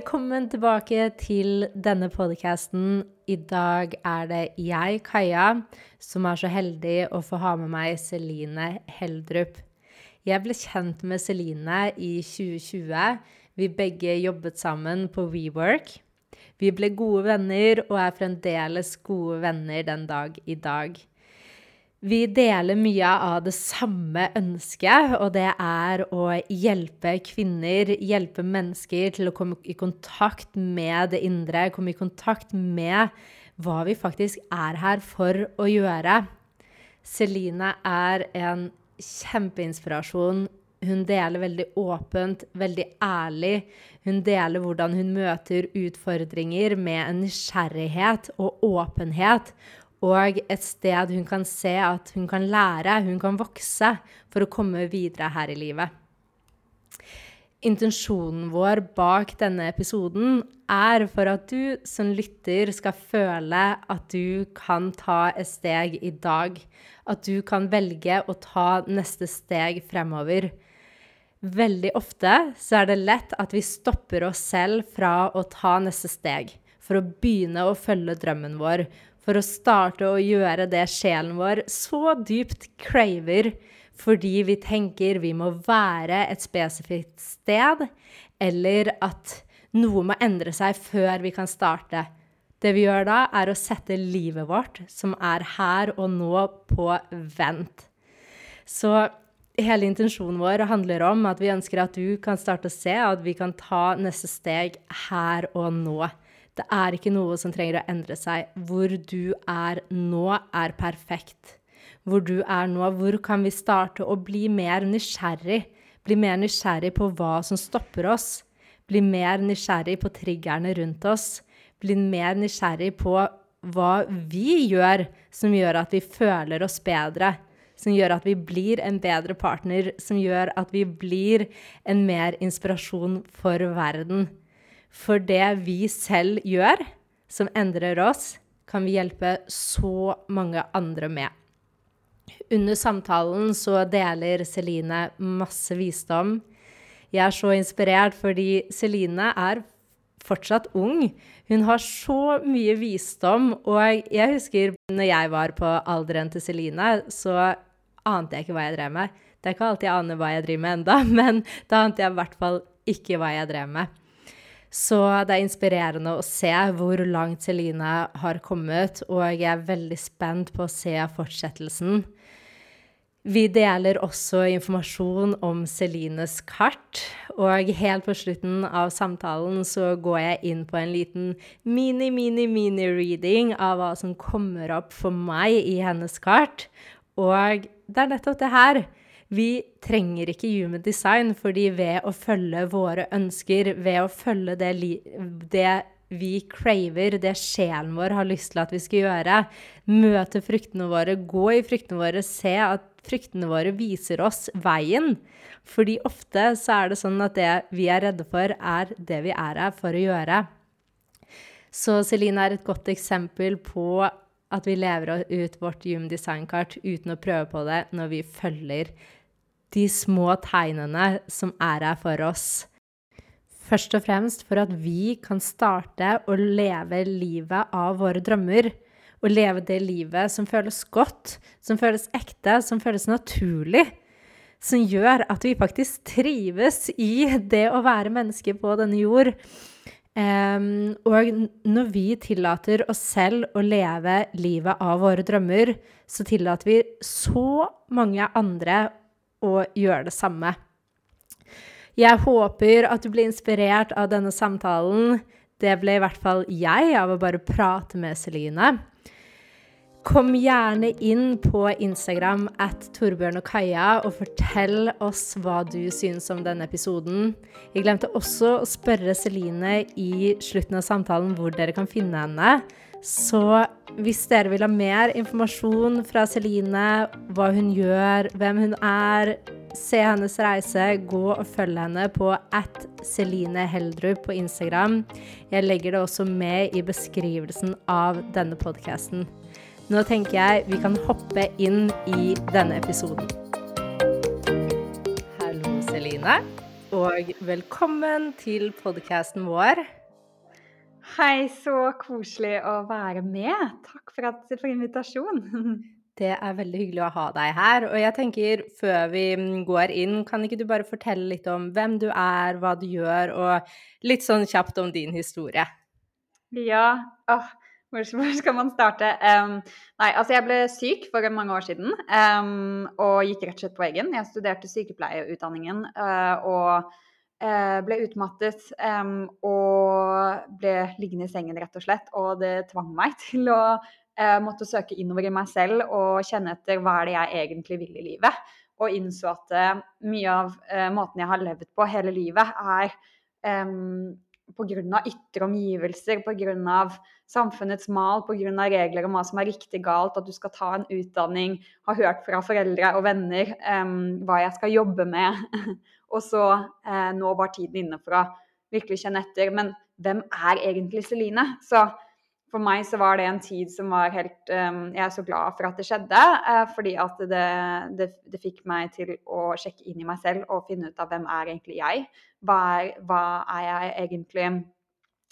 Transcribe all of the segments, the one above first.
Velkommen tilbake til denne podcasten. I dag er det jeg, Kaja, som er så heldig å få ha med meg Celine Heldrup. Jeg ble kjent med Celine i 2020. Vi begge jobbet sammen på WeWork. Vi ble gode venner og er fremdeles gode venner den dag i dag. Vi deler mye av det samme ønsket, og det er å hjelpe kvinner, hjelpe mennesker til å komme i kontakt med det indre, komme i kontakt med hva vi faktisk er her for å gjøre. Celine er en kjempeinspirasjon. Hun deler veldig åpent, veldig ærlig. Hun deler hvordan hun møter utfordringer med en nysgjerrighet og åpenhet og et sted hun kan se at hun kan lære, hun kan vokse for å komme videre her i livet. Intensjonen vår bak denne episoden er for at du som lytter skal føle at du kan ta et steg i dag. At du kan velge å ta neste steg fremover. Veldig ofte så er det lett at vi stopper oss selv fra å ta neste steg. For å begynne å følge drømmen vår for å starte å gjøre det sjelen vår så dypt craver fordi vi tenker vi må være et spesifikt sted, eller at noe må endre seg før vi kan starte. Det vi gjør da, er å sette livet vårt, som er her og nå, på vent. Så hele intensjonen vår handler om at vi ønsker at du kan starte å se at vi kan ta neste steg her og nå. Det er ikke noe som trenger å endre seg. Hvor du er nå, er perfekt. Hvor du er nå, hvor kan vi starte å bli mer nysgjerrig? Bli mer nysgjerrig på hva som stopper oss. Bli mer nysgjerrig på triggerne rundt oss. Bli mer nysgjerrig på hva vi gjør som gjør at vi føler oss bedre. Som gjør at vi blir en bedre partner, som gjør at vi blir en mer inspirasjon for verden. For det vi selv gjør, som endrer oss, kan vi hjelpe så mange andre med. Under samtalen så deler Celine masse visdom. Jeg er så inspirert fordi Celine er fortsatt ung. Hun har så mye visdom, og jeg husker når jeg var på alderen til Celine, så ante jeg ikke hva jeg drev med. Det er ikke alltid jeg aner hva jeg driver med enda, men da ante jeg i hvert fall ikke hva jeg drev med. Så det er inspirerende å se hvor langt Celine har kommet, og jeg er veldig spent på å se fortsettelsen. Vi deler også informasjon om Celines kart, og helt på slutten av samtalen så går jeg inn på en liten mini-mini-mini-reading av hva som kommer opp for meg i hennes kart. Og det er nettopp det her. Vi trenger ikke human design fordi ved å følge våre ønsker, ved å følge det, det vi craver, det sjelen vår har lyst til at vi skal gjøre, møte fryktene våre, gå i fryktene våre, se at fryktene våre viser oss veien. Fordi ofte så er det sånn at det vi er redde for, er det vi er her for å gjøre. Så Celine er et godt eksempel på at vi lever ut vårt Human Design-kart uten å prøve på det når vi følger de små tegnene som er her for oss. Først og fremst for at vi kan starte å leve livet av våre drømmer. Å leve det livet som føles godt, som føles ekte, som føles naturlig. Som gjør at vi faktisk trives i det å være menneske på denne jord. Um, og når vi tillater oss selv å leve livet av våre drømmer, så tillater vi så mange andre og gjøre det samme. Jeg håper at du blir inspirert av denne samtalen. Det ble i hvert fall jeg av å bare prate med Celine. Kom gjerne inn på Instagram at Torbjørn og Kaja og fortell oss hva du syns om denne episoden. Jeg glemte også å spørre Celine i slutten av samtalen hvor dere kan finne henne. Så hvis dere vil ha mer informasjon fra Celine, hva hun gjør, hvem hun er, se hennes reise, gå og følg henne på at Celine Heldrup på Instagram. Jeg legger det også med i beskrivelsen av denne podkasten. Nå tenker jeg vi kan hoppe inn i denne episoden. Hallo, Celine, og velkommen til podkasten vår. Hei, så koselig å være med. Takk for, at, for invitasjonen. Det er veldig hyggelig å ha deg her. Og jeg tenker, før vi går inn, kan ikke du bare fortelle litt om hvem du er, hva du gjør, og litt sånn kjapt om din historie? Ja. Åh, hvor, skal man starte? Um, nei, altså jeg ble syk for mange år siden um, og gikk rett og slett på egen. Jeg studerte sykepleierutdanningen uh, og ble utmattet og ble liggende i sengen, rett og slett. Og det tvang meg til å uh, måtte søke innover i meg selv og kjenne etter hva er det jeg egentlig vil i livet. Og innså at mye av måten jeg har levd på hele livet, er pga. ytre omgivelser, pga. samfunnets mal, pga. regler om hva som er riktig galt, at du skal ta en utdanning, ha hørt fra foreldre og venner um, hva jeg skal jobbe med. og så uh, nå var tiden inne for å virkelig kjenne etter. Men hvem er egentlig Celine? Så for meg så var det en tid som var helt um, Jeg er så glad for at det skjedde, uh, fordi at det, det, det, fikk meg til å sjekke inn i meg selv og finne ut av hvem er egentlig jeg. Hva er, hva er jeg egentlig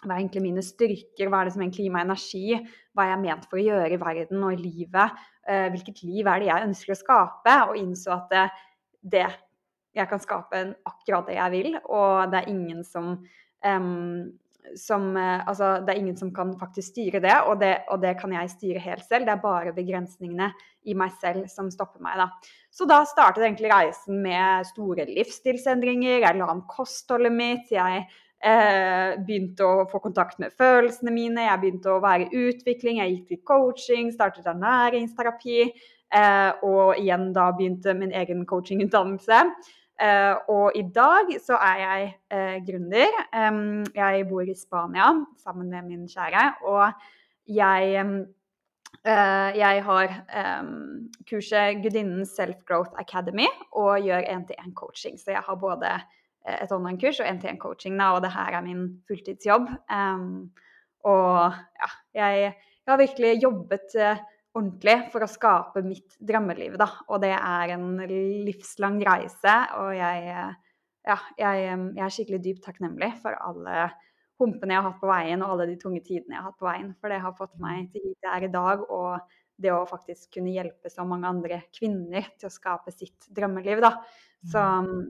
Hva er egentlig mine styrker? Hva er det som egentlig gir meg energi? Hva er jeg ment for å gjøre i verden og i livet? Uh, hvilket liv er det jeg ønsker å skape? Og innså at det, det jeg kan skape akkurat det jeg vil, og det er ingen som um, som eh, Altså, det er ingen som kan faktisk styre det og, det, og det kan jeg styre helt selv. Det er bare begrensningene i meg selv som stopper meg, da. Så da startet egentlig reisen med store livsstilsendringer. Jeg la om kostholdet mitt. Jeg eh, begynte å få kontakt med følelsene mine. Jeg begynte å være i utvikling. Jeg gikk til coaching, startet ernæringsterapi. Eh, og igjen da begynte min egen coachingutdannelse. Uh, og i dag så er jeg uh, gründer. Um, jeg bor i Spania sammen med min kjære. Og jeg, uh, jeg har um, kurset Gudinnen Self-Growth Academy og gjør én-til-én-coaching. Så jeg har både et online-kurs og én-til-én-coaching, og det her er min fulltidsjobb. Um, og ja, jeg, jeg, har virkelig jobbet ordentlig for å skape mitt drømmeliv, da. Og det er en livslang reise, og jeg, ja, jeg, jeg er skikkelig dypt takknemlig for alle humpene jeg har hatt på veien, og alle de tunge tidene jeg har hatt på veien. For det har fått meg til hit jeg er i dag, og det å faktisk kunne hjelpe så mange andre kvinner til å skape sitt drømmeliv, da. Så,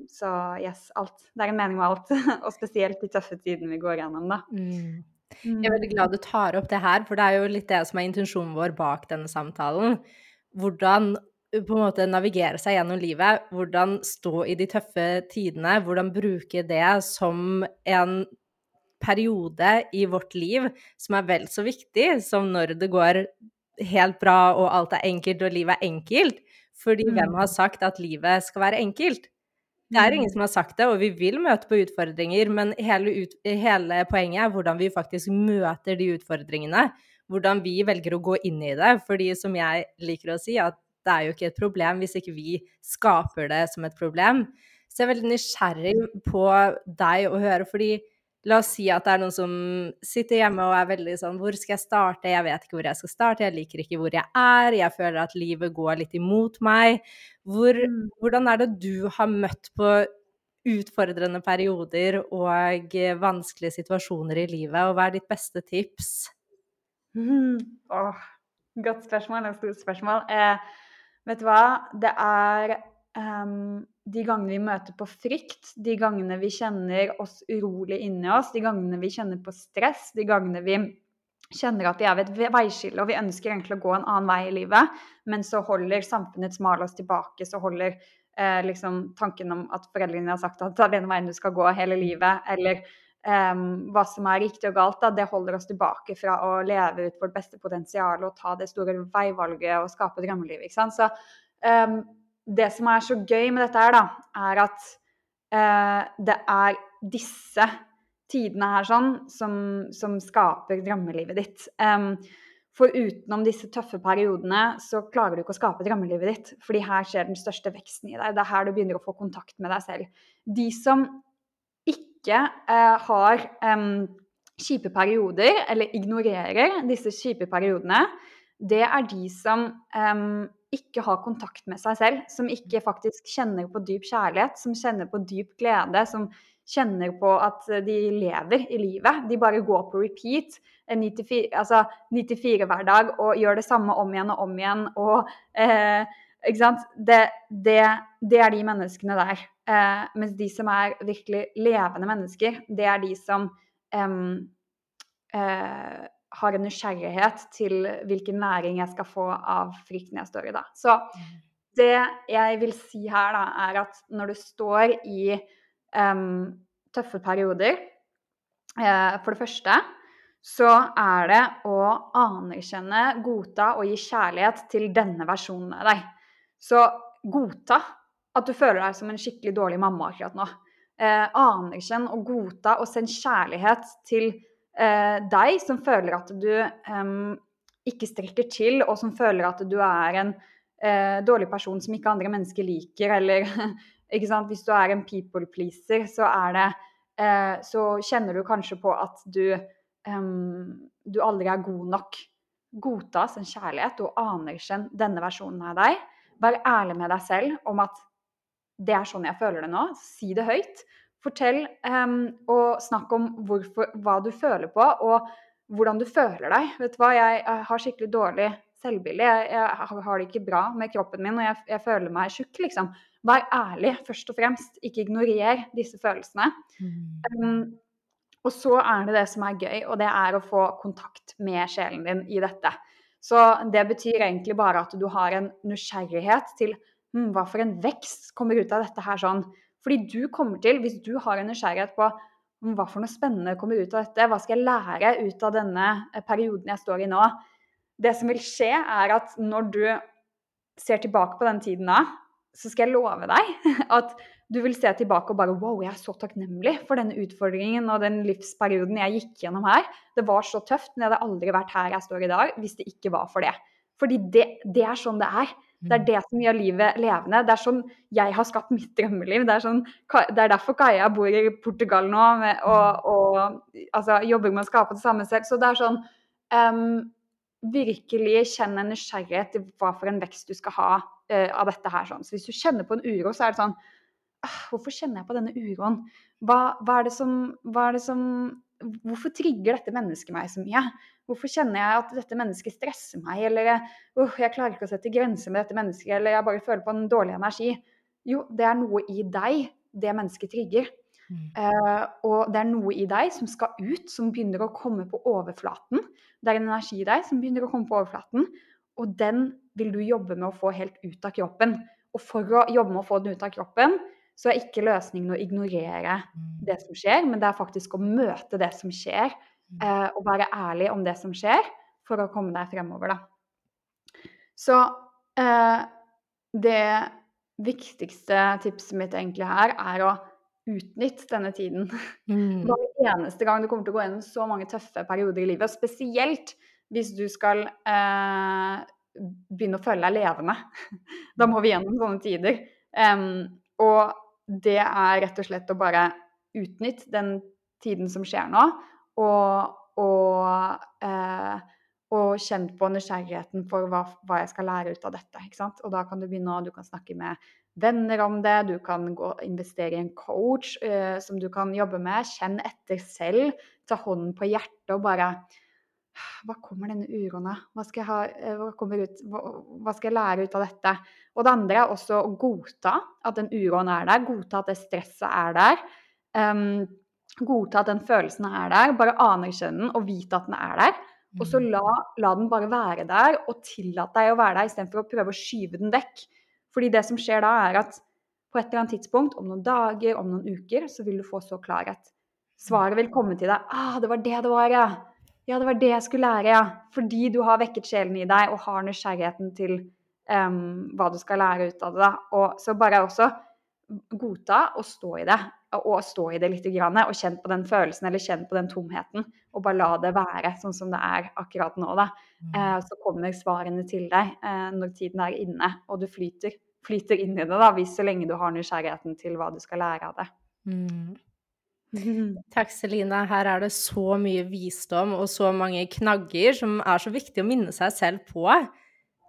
så yes, alt. Det er en mening med alt. og spesielt de tøffe tidene vi går gjennom, da. Mm. Jeg er veldig glad du tar opp det her, for det er jo litt det som er intensjonen vår bak denne samtalen. Hvordan på en måte navigere seg gjennom livet, hvordan stå i de tøffe tidene, hvordan bruke det som en periode i vårt liv som er vel så viktig som når det går helt bra og alt er enkelt og livet er enkelt. Fordi hvem har mm. sagt at livet skal være enkelt? Det er ingen mm. som har sagt det, og vi vil møte på utfordringer, men hele, ut, hele, poenget er hvordan vi faktisk møter de utfordringene. Hvordan vi velger å gå inn i det. Fordi som jeg liker å si, at det er jo ikke et problem hvis ikke vi skaper det som et problem. Så jeg er veldig nysgjerrig på deg å høre, fordi La oss si at det er noen som sitter hjemme og er veldig sånn Hvor skal jeg starte? Jeg vet ikke hvor jeg skal starte. Jeg liker ikke hvor jeg er. Jeg føler at livet går litt imot meg. Hvor, mm. hvordan er det du har møtt på utfordrende perioder og vanskelige situasjoner i livet, og hva er ditt beste tips? Mm. Oh, godt spørsmål. Et stort spørsmål. Eh, vet du hva? Det er um de gangene vi møter på frykt, de gangene vi kjenner oss urolig inni oss, de gangene vi kjenner på stress, de gangene vi kjenner at vi er ved et veiskille og vi ønsker egentlig å gå en annen vei i livet, men så holder samfunnets mal oss tilbake, så holder eh, liksom tanken om at foreldrene har sagt at det er den veien du skal gå hele livet, eller um, hva som er riktig og galt, da, det holder oss tilbake fra å leve ut vårt beste potensial og ta det store veivalget og skape drømmeliv. ikke sant? Så um, det som er så gøy med dette her, da, er at eh, det er disse tidene her sånn som, som skaper drømmelivet ditt. Um, for utenom disse tøffe periodene så klarer du ikke å skape drømmelivet ditt. Fordi her skjer den største veksten i deg. Det er her du begynner å få kontakt med deg selv. De som ikke eh, har um, kjipe perioder, eller ignorerer disse kjipe periodene, det er de som eh, ikke har kontakt med seg selv. Som ikke faktisk kjenner på dyp kjærlighet, som kjenner på dyp glede. som kjenner på at de lever i livet. De bare går på repeat 94, altså 94 hver dag og gjør det samme om igjen og om igjen. Og, eh, ikke sant? Det, det, det, er de menneskene der. Eh, mens de som er virkelig levende mennesker, det er de som eh, har en nysgjerrighet til hvilken næring jeg skal få av frykten jeg står i da. Så det jeg vil si her, da, er at når du står i um, tøffe perioder uh, For det første så er det å anerkjenne, godta og gi kjærlighet til denne versjonen av deg. Så godta at du føler deg som en skikkelig dårlig mamma akkurat nå. Eh, anerkjenn og godta og send kjærlighet til eh, deg som føler at du eh, ikke strekker til, og som føler at du er en eh, dårlig person som ikke andre mennesker liker, eller Hvis du er en people pleaser, så det eh, Så kjenner du kanskje på at du du aldri er god nok. Godta sin kjærlighet og anerkjenn denne versjonen av deg. Vær ærlig med deg selv om at det er sånn jeg føler det nå. Si det høyt. Fortell um, og snakk om hvorfor, hva du føler på, og hvordan du føler deg. Vet du hva, jeg, har skikkelig dårlig selvbilde. Jeg, jeg, har det ikke bra med kroppen min, og jeg, jeg føler meg tjukk, liksom. Vær ærlig, først og fremst. Ikke ignorer disse følelsene. Mm. Um, og så er det det som er gøy, og det er å få kontakt med sjelen din i dette. Så det betyr egentlig bare at du har en nysgjerrighet til hm, hva for en vekst kommer ut av dette her sånn. Fordi du kommer til, hvis du har en nysgjerrighet på hva for noe spennende kommer ut av dette, hva skal jeg lære ut av denne eh, perioden jeg står i nå Det som vil skje, er at når du ser tilbake på den tiden da, så skal jeg love deg at du vil se tilbake og bare Wow, jeg er så takknemlig for denne utfordringen og den livsperioden jeg gikk gjennom her. Det var så tøft, men jeg hadde aldri vært her jeg står i dag hvis det ikke var for det. Fordi det, det er sånn det er. Det er mm. det som gjør livet levende. Det er sånn jeg har skapt mitt drømmeliv. Det er, sånn, det er derfor Kaja bor i Portugal nå med, og, og altså, jobber med å skape det samme selv. Så det er sånn um, Virkelig kjenn en nysgjerrighet til hva for en vekst du skal ha uh, av dette her. Sånn. Så hvis du kjenner på en uro, så er det sånn hvorfor kjenner jeg på denne uroen? Hva, hva, er som, hva, er det som, Hvorfor trigger dette mennesket meg så mye? Hvorfor kjenner jeg at dette mennesket stresser meg, eller uh, jeg klarer ikke å sette grenser med dette mennesket, eller jeg bare føler på en dårlig energi? Jo, det er noe i deg det mennesket trigger. Mm. Uh, og det er noe i deg som skal ut, som begynner å komme på overflaten. Det er en energi i deg som begynner å komme på overflaten, og den vil du jobbe med å få helt ut av kroppen. Og for å jobbe med å få den ut av kroppen, så er ikke løsningen å ignorere mm. det som skjer, men det er faktisk å møte det som skjer, mm. eh, og være ærlig om det som skjer, for å komme deg fremover, da. Så eh, det viktigste tipset mitt egentlig her er å utnytte denne tiden. Mm. Hver eneste gang du kommer til å gå gjennom så mange tøffe perioder i livet, og spesielt hvis du skal eh, begynne å føle deg levende. Da må vi gjennom sånne tider. Um, og det er rett og slett å bare utnytte den tiden som skjer nå, og, og, eh, og kjenne på nysgjerrigheten for hva, hva, jeg skal lære ut av dette. ikke sant? Og da kan du begynne å du kan snakke med venner om det, du kan gå, investere i en coach eh, som du kan jobbe med. Kjenn etter selv, ta hånden på hjertet og bare hva kommer denne uroen av? Hva eh, hva, hva skal jeg lære ut av dette? Og det andre er også å godta at den uroen er der. Godta at det stresset er der. Um, godta at den følelsen er der. Bare anerkjenne den og vite at den er der. Og så mm. la, la den bare være der, og tillat deg å være der istedenfor å prøve å skyve den vekk. Fordi det som skjer da, er at på et eller annet tidspunkt, om noen dager, om noen uker, så vil du få så klarhet. Svaret vil komme til deg. Ah, det var det det var, ja. Ja, det var det jeg skulle lære, ja. Fordi du har vekket sjelen i deg og har nysgjerrigheten til um, hva du skal lære ut av det. Og så bare også godta og stå i det. Og stå i det litt, og kjenn på den følelsen eller kjenn på den tomheten. Og bare la det være sånn som det er akkurat nå. Da. Mm. Eh, så kommer svarene til deg eh, når tiden er inne, og du flyter, flyter inn i det, da, hvis så lenge du har nysgjerrigheten til hva du skal lære av det. Mm. Takk, Celine. Her er det så mye visdom og så mange knagger som er så viktig å minne seg selv på.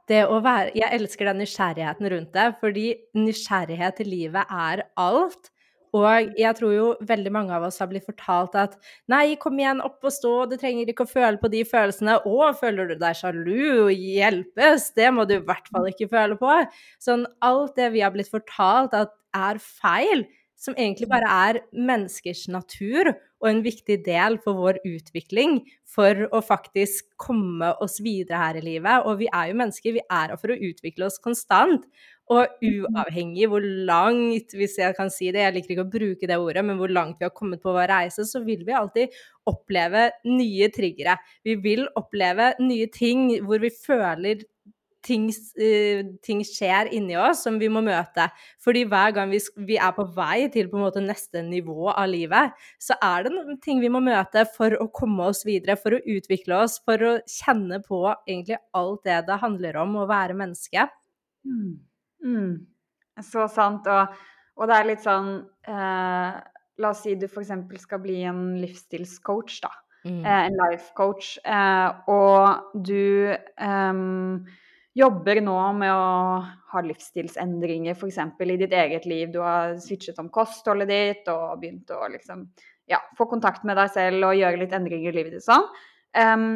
Det å være Jeg elsker den nysgjerrigheten rundt det, fordi nysgjerrighet i livet er alt. Og jeg tror jo veldig mange av oss har blitt fortalt at nei, kom igjen, opp og stå, du trenger ikke å føle på de følelsene. Å, føler du deg sjalu? Hjelpes! Det må du i hvert fall ikke føle på. Sånn alt det vi har blitt fortalt at er feil, som egentlig bare er menneskers natur og en viktig del for vår utvikling for å faktisk komme oss videre her i livet. Og vi er jo mennesker, vi er her for å utvikle oss konstant. Og uavhengig hvor langt, hvis jeg kan si det, jeg liker ikke å bruke det ordet, men hvor langt vi har kommet på vår reise, så vil vi alltid oppleve nye triggere. Vi vil oppleve nye ting hvor vi føler ting, uh, ting, skjer inni oss som vi må møte. Fordi hver gang vi, vi, er på vei til på en måte neste nivå av livet, så er det noen ting vi må møte for å komme oss videre, for å utvikle oss, for å kjenne på egentlig alt det det handler om å være menneske. Mm. Mm. Så sant. Og, og, det er litt sånn eh, La oss si du f.eks. skal bli en livsstilscoach, da. Mm. Eh, en life coach. Eh, og du um, jobber nå med å ha livsstilsendringer f.eks. i ditt eget liv. Du har switchet om kostholdet ditt og begynt å liksom, ja, få kontakt med deg selv og gjøre litt endringer i livet ditt sånn. Um,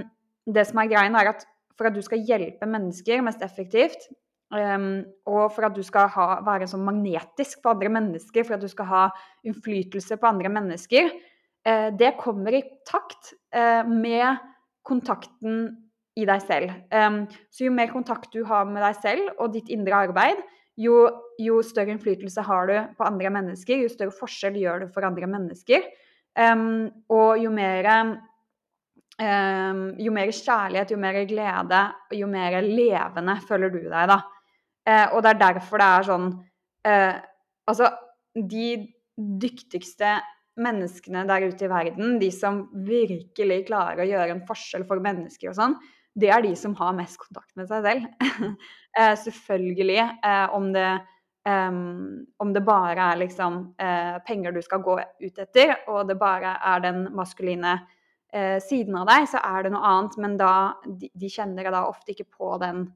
det som er greien, er at for at du skal hjelpe mennesker mest effektivt, um, og for at du skal ha, være sånn magnetisk for andre mennesker, for at du skal ha innflytelse på andre mennesker, uh, det kommer i takt uh, med kontakten i deg selv. Um, så jo mer kontakt du har med deg selv og ditt indre arbeid, jo, jo, større innflytelse har du på andre mennesker, jo større forskjell gjør du for andre mennesker. Um, og jo mer, um, jo mer kjærlighet, jo mer glede, jo mer levende føler du deg, da. Uh, og det er derfor det er sånn uh, Altså, de dyktigste menneskene der ute i verden, de som virkelig klarer å gjøre en forskjell for mennesker og sånn, det er de som har mest kontakt med seg selv. eh, selvfølgelig. Eh, om, det, um, om, det, bare er liksom eh, penger du skal gå ut etter, og det bare er den maskuline siden av deg, så er det noe annet. Men da, de, de kjenner da ofte ikke på den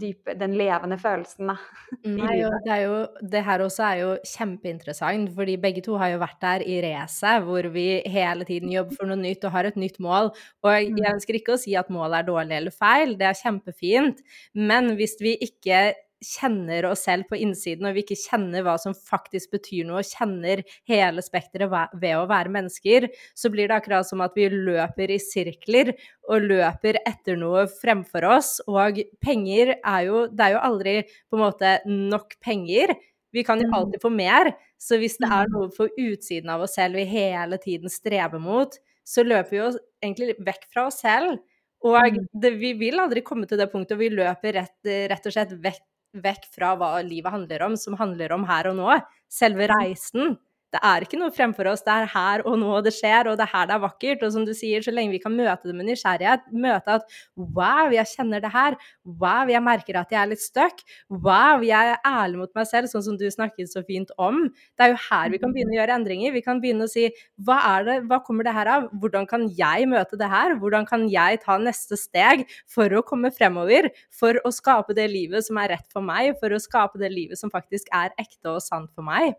dype, den levende følelsen, da. Nei, jo, det, jo, det, her også er jo kjempeinteressant, fordi begge to har jo vært der i racet, hvor vi hele tiden jobber for noe nytt og har et nytt mål. Og jeg mm. ønsker ikke å si at målet er dårlig eller feil, det er kjempefint, men hvis vi ikke kjenner oss selv på innsiden, og vi ikke kjenner hva som faktisk betyr noe, og kjenner hele spekteret ved å være mennesker, så blir det akkurat som at vi løper i sirkler og løper etter noe fremfor oss. Og penger er jo Det er jo aldri på en måte nok penger. Vi kan jo alltid få mer. Så hvis det er mm. noe på utsiden av oss selv vi hele tiden strever mot, så løper vi jo egentlig vekk fra oss selv. Og mm. det, vi vil aldri komme til det punktet vi løper rett, rett og slett vekk vekk fra hva livet handler om, som handler om her og nå. Selve reisen. Det er ikke noe fremfor oss, det er her og nå det skjer, og det er her det er vakkert. Og som du sier, så lenge vi kan møte det med nysgjerrighet, møte at wow, jeg kjenner det her, wow, jeg merker at jeg er litt stuck, wow, jeg er ærlig mot meg selv, sånn som du snakket så fint om. Det er jo her vi kan begynne å gjøre endringer. Vi kan begynne å si hva er det, hva kommer det her av, hvordan kan jeg møte det her, hvordan kan jeg ta neste steg for å komme fremover, for å skape det livet som er rett for meg, for å skape det livet som faktisk er ekte og sant for meg.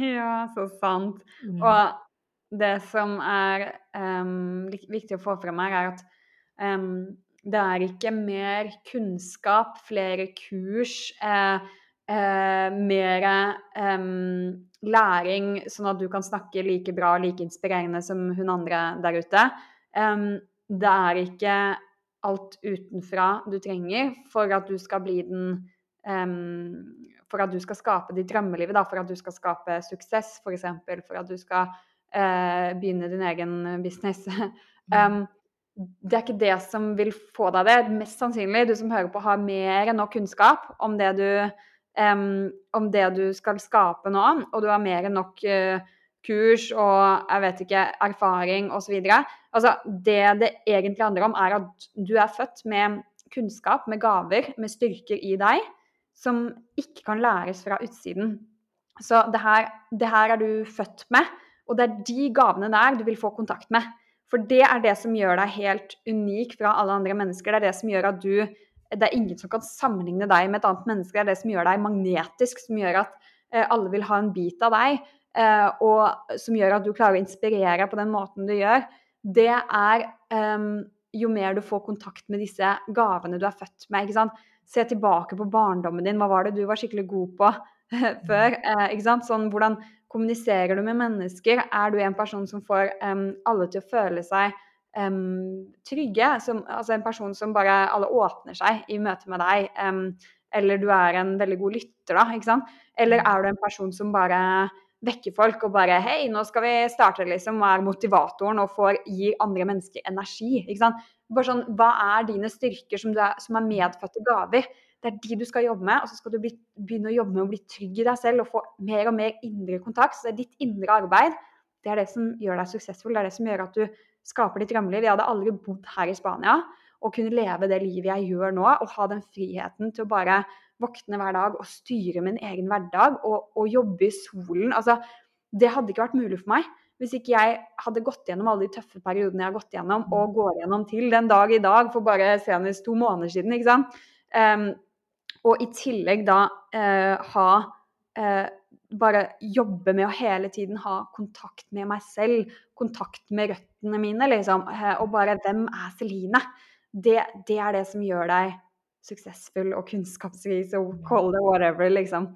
Ja, så sant. Mm. Og det som er um, viktig å få frem her, er at um, det er ikke mer kunnskap, flere kurs, eh, eh, mer eh, læring, sånn at du kan snakke like bra og like inspirerende som hun andre der ute. det er ikke alt utenfra du trenger for at du skal bli den for at du skal skape ditt drømmeliv, da, for at du skal skape suksess, f.eks. For, for at du skal eh, begynne din egen business. um, det er ikke det som vil få deg det. Mest sannsynlig, du som hører på, har mer enn nok kunnskap om det du, um, om det du skal skape nå, og du har mer enn nok uh, kurs og jeg vet ikke, erfaring osv. Altså, det det egentlig handler om, er at du er født med kunnskap, med gaver, med styrker i deg som ikke kan læres fra utsiden. Så det her, det her er du født med, og det er de gavene der du vil få kontakt med. For det er det som gjør deg helt unik fra alle andre mennesker. Det er det som gjør at du Det er ingen som kan sammenligne deg med et annet menneske. Det er det som gjør deg magnetisk, som gjør at eh, alle vil ha en bit av deg. Eh, og som gjør at du klarer å inspirere på den måten du gjør. Det er um, jo mer du får kontakt med disse gavene du er født med. Se tilbake på barndommen din. Hva var det du var skikkelig god på før? Eh, ikke sant? Sånn, hvordan kommuniserer du med mennesker? Er du en person som får um, alle til å føle seg um, trygge? Som, altså en person som bare alle åpner seg i møte med deg? Um, eller du er en veldig god lytter, da. ikke sant? Eller er du en person som bare vekker folk og bare Hei, nå skal vi starte, liksom. Hva er motivatoren? Og får, gir andre mennesker energi. ikke sant? Bare sånn, Hva er dine styrker som, er, som er medfødte gaver? Det er de du skal jobbe med, og så skal du bli, begynne å jobbe med å bli trygg i deg selv og få mer og mer indre kontakt. Så det er ditt indre arbeid. Det er det som gjør deg suksessfull. Det er det som gjør at du skaper ditt drømmeliv. Jeg hadde aldri bodd her i Spania og kunne leve det livet jeg gjør nå, og ha den friheten til å bare våkne hver dag og styre min egen hverdag og, og jobbe i solen. Altså, det hadde ikke vært mulig for meg hvis ikke jeg hadde gått gjennom alle de tøffe periodene jeg har gått gjennom, og går gjennom til den dag i dag for bare senest to måneder siden. ikke sant? Um, og i tillegg da uh, ha uh, Bare jobbe med å hele tiden ha kontakt med meg selv, kontakt med røttene mine, liksom. Uh, og bare Hvem er Celine? Det, det er det som gjør deg suksessfull og kunnskapsrik og call it whatever, liksom.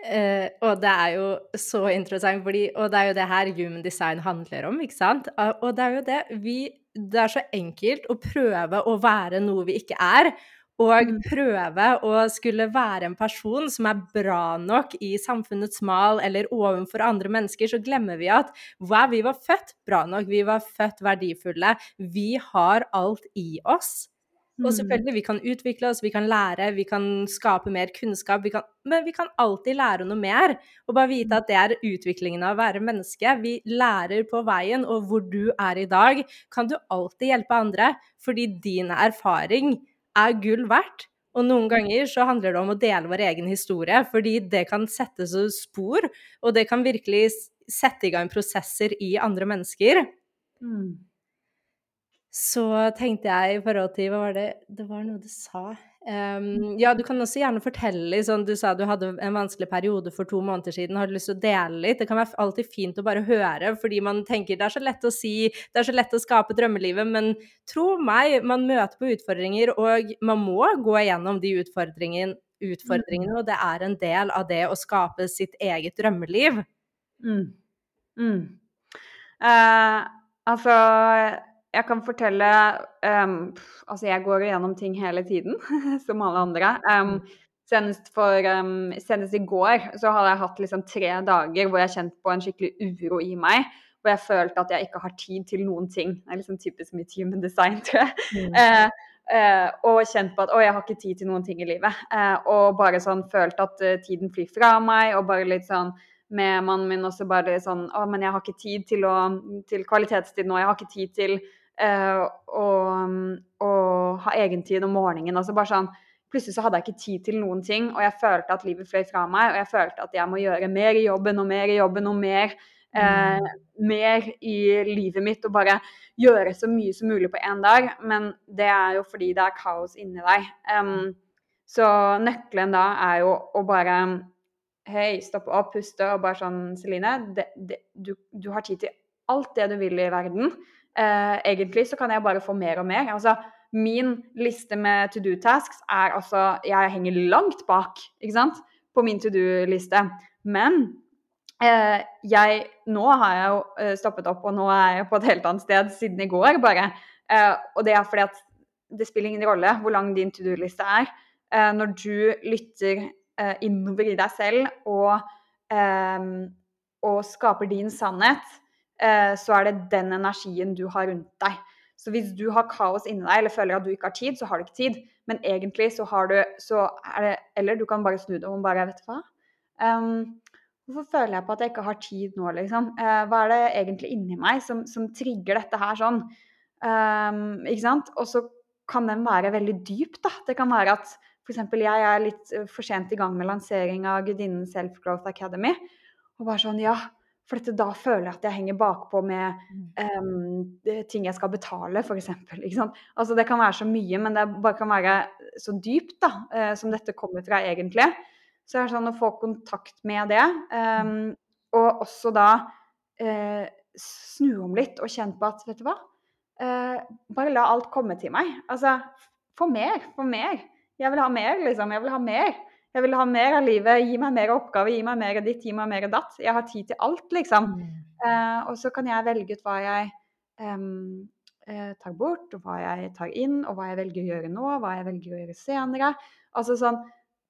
Uh, og det er jo så interessant, fordi, og det er jo det her human design handler om, ikke sant? Og det er jo det vi Det er så enkelt å prøve å være noe vi ikke er. Og mm. prøve å skulle være en person som er bra nok i samfunnets mal eller overfor andre mennesker, så glemmer vi at wow, vi var født bra nok, vi var født verdifulle. Vi har alt i oss. Og mm. selvfølgelig, vi kan utvikle oss, vi kan lære, vi kan skape mer kunnskap, vi kan, men vi kan alltid lære noe mer. Og bare vite at det er utviklingen av å være menneske. Vi lærer på veien, og hvor du er i dag, kan du alltid hjelpe andre, fordi din erfaring er gull verdt. Og noen ganger så handler det om å dele vår egen historie, fordi det kan sette spor, og det kan virkelig sette i gang prosesser i andre mennesker. Mm så tenkte jeg i forhold til Hva var det Det var noe du sa. Um, ja, du kan også gjerne fortelle sånn, Du sa du hadde en vanskelig periode for to måneder siden. Har du lyst til å dele litt? Det kan være alltid fint å bare høre, fordi man tenker det er så lett å si, det er så lett å skape drømmelivet, men tro meg, man møter på utfordringer, og man må gå igjennom de utfordringene, utfordringene og det er en del av det å skape sitt eget drømmeliv. Mm. Mm. Uh, altså jeg kan fortelle um, Altså, jeg går gjennom ting hele tiden, som alle andre. Um, senest, for, um, senest, i går så hadde jeg hatt liksom tre dager hvor jeg kjente på en skikkelig uro i meg. Hvor jeg følte at jeg ikke har tid til noen ting. Det er liksom typisk mitt human design, tror jeg. Mm. Uh, uh, og kjent på at å, jeg har ikke tid til noen ting i livet. Uh, og bare sånn følt at tiden flyr fra meg, og bare litt sånn med mannen min også bare sånn Å, men jeg har ikke tid til, å, til kvalitetstid nå. Jeg har ikke tid til uh, og, og, ha egentid om morgenen. altså bare sånn, Plutselig så hadde jeg ikke tid til noen ting, og jeg følte at livet fløy fra meg. Og jeg følte at jeg må gjøre mer i jobben og mer i jobben og mer. Uh, mer i livet mitt og bare gjøre så mye som mulig på én dag. Men det er jo fordi det er kaos inni deg. Um, så nøkkelen da er jo å bare Hei, stoppe opp, puste og bare sånn Celine, det, det, du, du, har tid til alt det du vil i verden eh, egentlig så kan jeg bare få mer og mer. Altså, min liste med to do-tasks er altså Jeg henger langt bak, ikke sant, på min to do-liste. Men eh, jeg Nå har jeg jo eh, stoppet opp, og nå er jeg på et helt annet sted siden i går, bare. Eh, og det er fordi at det spiller ingen rolle hvor lang din to do-liste er. Eh, når du lytter eh, innover i deg selv og og skaper din sannhet, så er det den energien du har rundt deg. Så hvis du har kaos inni deg eller føler at du ikke har tid, så har du ikke tid. Men egentlig så har du så er det Eller du kan bare snu det om bare Vet du hva? Um, hvorfor føler jeg på at jeg ikke har tid nå, liksom? Uh, hva er det egentlig inni meg som, som trigger dette her sånn? Um, ikke sant? Og så kan den være veldig dyp, da. Det kan være at f.eks. jeg er litt for sent i gang med lansering av Gudinnen Self Growth Academy. Og bare sånn, ja, for da føler jeg at jeg henger bakpå med um, ting jeg skal betale, f.eks. Altså, det kan være så mye, men det bare kan være så dypt da, uh, som dette kommer fra egentlig. Så det er sånn å få kontakt med det, um, og også da uh, snu om litt og kjenne på at vet du hva, uh, bare la alt komme til meg. Altså, få mer, få mer. Jeg vil ha mer, liksom. Jeg vil ha mer. Jeg vil ha mer av livet. Gi meg mer oppgaver, gi meg mer av ditt, gi meg mer av datt. Jeg har tid til alt, liksom. Uh, og så kan jeg velge ut hva jeg um, tar bort, og hva jeg tar inn, og hva jeg velger å gjøre nå, hva jeg velger å gjøre senere. Altså sånn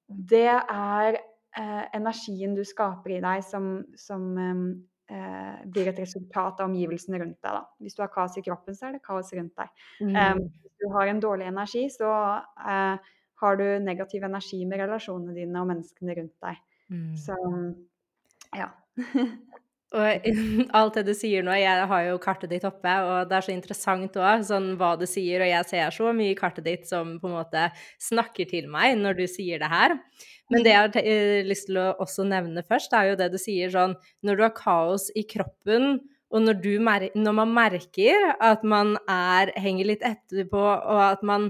Det er eh, energien du skaper i deg som, som eh, blir et resultat av omgivelsene rundt deg. Da. Hvis du har kaos i kroppen, så er det kaos rundt deg. Mm. Um, hvis du har en dårlig energi, så har du negativ energi med relasjonene dine og menneskene rundt deg. Mm. Så ja. og alt det du sier nå, jeg har jo kartet ditt oppe, og det er så interessant òg, sånn hva du sier, og jeg ser så mye i kartet ditt som på en måte snakker til meg når du sier det her. Men det jeg har eh, lyst til å også nevne først, er jo det du sier sånn Når du har kaos i kroppen, og når, når man merker at man er, henger litt etterpå, og at man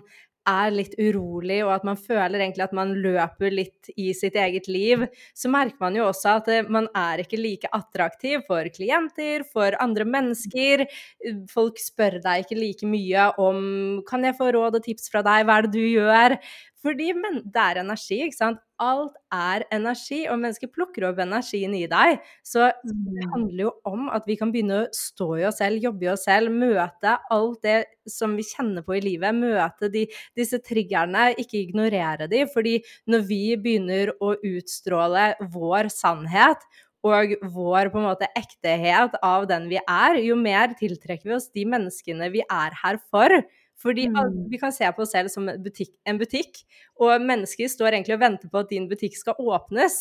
er litt urolig, og at man føler egentlig at man løper litt i sitt eget liv, så merker man jo også at eh, man er ikke like attraktiv for klienter, for andre mennesker. Folk spør deg ikke like mye om 'Kan jeg få råd og tips fra deg? Hva er det du gjør?' Fordi men, det er energi, ikke sant. Alt er energi, og mennesker plukker opp energien i deg. Så det mm. handler jo om at vi kan begynne å stå i oss selv, jobbe i oss selv, møte alt det som vi kjenner på i livet. Møte de, disse triggerne, ikke ignorere de. Fordi når vi begynner å utstråle vår sannhet, og vår på en måte ektehet av den vi er, jo mer tiltrekker vi oss de menneskene vi er her for. Fordi mm. vi kan se på oss selv som en butikk, en butikk, og mennesker står egentlig og venter på at din butikk skal åpnes.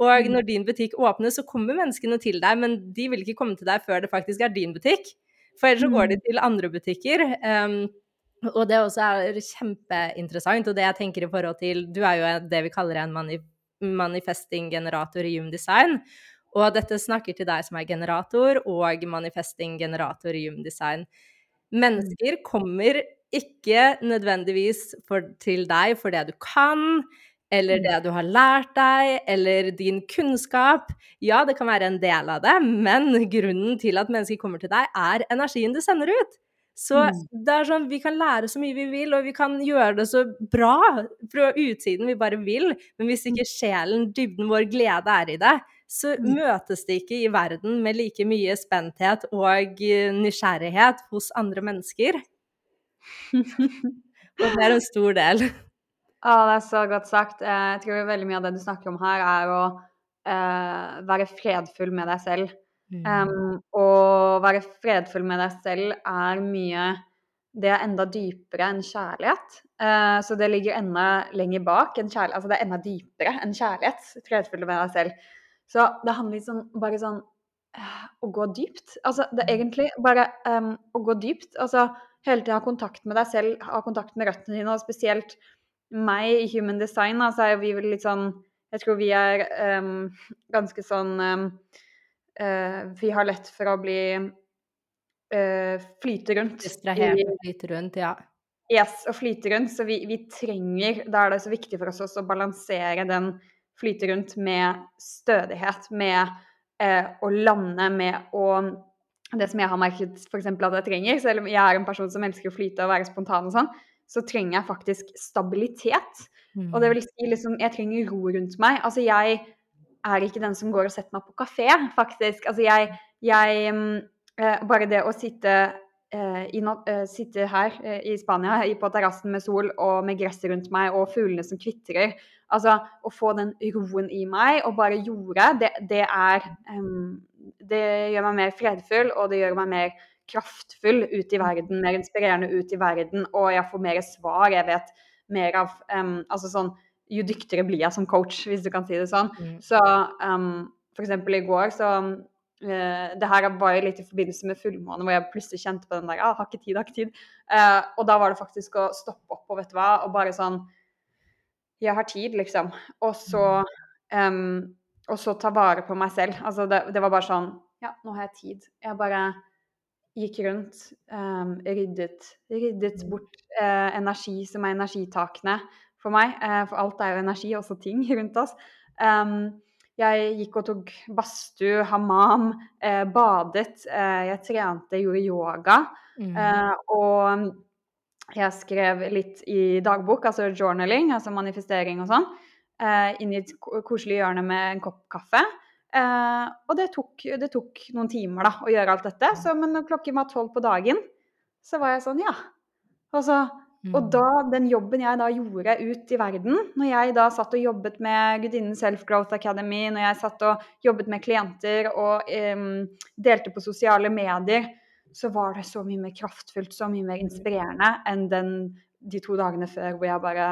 Og mm. når din butikk åpnes, så kommer menneskene til deg, men de vil ikke komme til deg før det faktisk er din butikk. For ellers så går de mm. til andre butikker. Um, og det også er kjempeinteressant, og det jeg tenker i forhold til Du er jo det vi kaller en manif manifesting-generator i Hume Design. Og dette snakker til deg som er generator og manifesting-generator i Hume Design. Mennesker kommer ikke nødvendigvis for, til deg for det du kan, eller det du har lært deg, eller din kunnskap. Ja, det kan være en del av det, men grunnen til at mennesker kommer til deg, er energien du sender ut. Så mm. det er sånn, vi kan lære så mye vi vil, og vi kan gjøre det så bra fra utsiden vi bare vil, men hvis ikke sjelen, dybden vår, glede er i det, så mm. møtes det ikke i verden med like mye spenthet og eh, nysgjerrighet hos andre mennesker. og det er en stor del. Ja, det er så godt sagt. Eh, jeg tror veldig mye av det du snakker om her, er å uh, være fredfull med deg selv. Mm. Um, å være fredfull med deg selv er mye Det er enda dypere enn kjærlighet. Uh, så det ligger enda lenger bak kjærlighet. Altså det er enda dypere enn kjærlighet. Fredfull med deg selv. Så det handler liksom bare sånn å gå dypt. Altså det er egentlig bare um, å gå dypt. Altså hele tiden ha kontakt med deg selv, ha kontakt med røttene dine, og spesielt meg i Human Design, altså vi vel litt sånn Jeg tror vi er um, ganske sånn um, uh, Vi har lett for å bli uh, flyte rundt. Distrahert og flyte rundt, ja. Yes, og flyte rundt. Så vi, vi trenger Da er det så viktig for oss å balansere den flyte rundt med stødighet, med uh, å lande, med å det som jeg har merket for eksempel, at jeg trenger, selv om jeg er en person som elsker å flyte og være spontan og sånn, så trenger jeg faktisk stabilitet. Mm. Og det vil si liksom Jeg trenger ro rundt meg. Altså, jeg er ikke den som går og setter meg på kafé, faktisk. Altså, jeg, jeg uh, Bare det å sitte, sitte her i Spania på terrassen med sol og med gresset rundt meg og fuglene som kvitrer Altså, å få den roen i meg og bare jorde, det, det er um, det gjør meg mer fredfull, og det gjør meg mer kraftfull ut i verden, mer inspirerende ut i verden, og jeg får mer svar. Jeg vet mer av um, Altså sånn Jo dyktigere blir jeg som coach, hvis du kan si det sånn. Mm. Så um, for eksempel i går så Uh, det her var jo litt i forbindelse med fullmåne, hvor jeg plutselig kjente på den der ah, 'Har ikke tid, har ikke tid'. Uh, og da var det faktisk å stoppe opp og vet du hva, og bare sånn 'Jeg har tid', liksom. Og så, um, og så ta vare på meg selv. Altså det, det, var bare sånn 'Ja, nå har jeg tid'. Jeg bare gikk rundt, um, ryddet, ryddet mm. bort uh, energi som er energitakende for meg. for alt er jo energi, også ting rundt oss. Um, jeg gikk og tok badstue, hammam, eh, badet. Eh, jeg trente, gjorde yoga. Mm. Eh, og jeg skrev litt i dagbok, altså journaling, altså manifestering og sånn. Eh, inn i et koselig hjørne med en kopp kaffe. Eh, og det tok, det tok, noen timer da, å gjøre alt dette. Så, men når klokken var tolv på dagen, så var jeg sånn, ja. Og så og mm. da, den jobben jeg da gjorde ut i verden, når jeg da satt og jobbet med Gudinnen Self-Growth Academy, når jeg satt og jobbet med klienter og um, delte på sosiale medier, så var det så mye mer kraftfullt, så mye mer inspirerende enn den, de to dagene før hvor jeg bare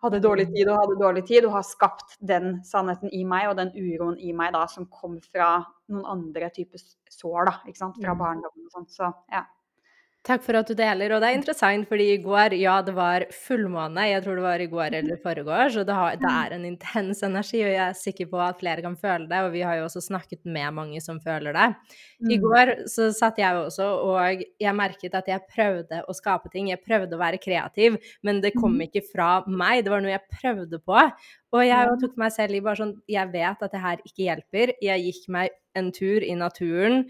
hadde dårlig tid og hadde dårlig tid, og har skapt den sannheten i meg og den uroen i meg da som kom fra noen andre typer sår, da, ikke sant, fra mm. barndommen og sånn. Så ja. Takk for at du deler. Og det er interessant, fordi i går, ja, det var fullmåne. Jeg tror det var i går eller foregårs, og det, har, det, er en intens energi, og jeg er sikker på at flere kan føle det. Og vi har jo også snakket med mange som føler det. I mm. går så satt jeg også, og jeg merket at jeg prøvde å skape ting. Jeg prøvde å være kreativ, men det kom mm. ikke fra meg. Det var noe jeg prøvde på. Og jeg tok meg selv i bare sånn Jeg vet at det her ikke hjelper. Jeg gikk meg en tur i naturen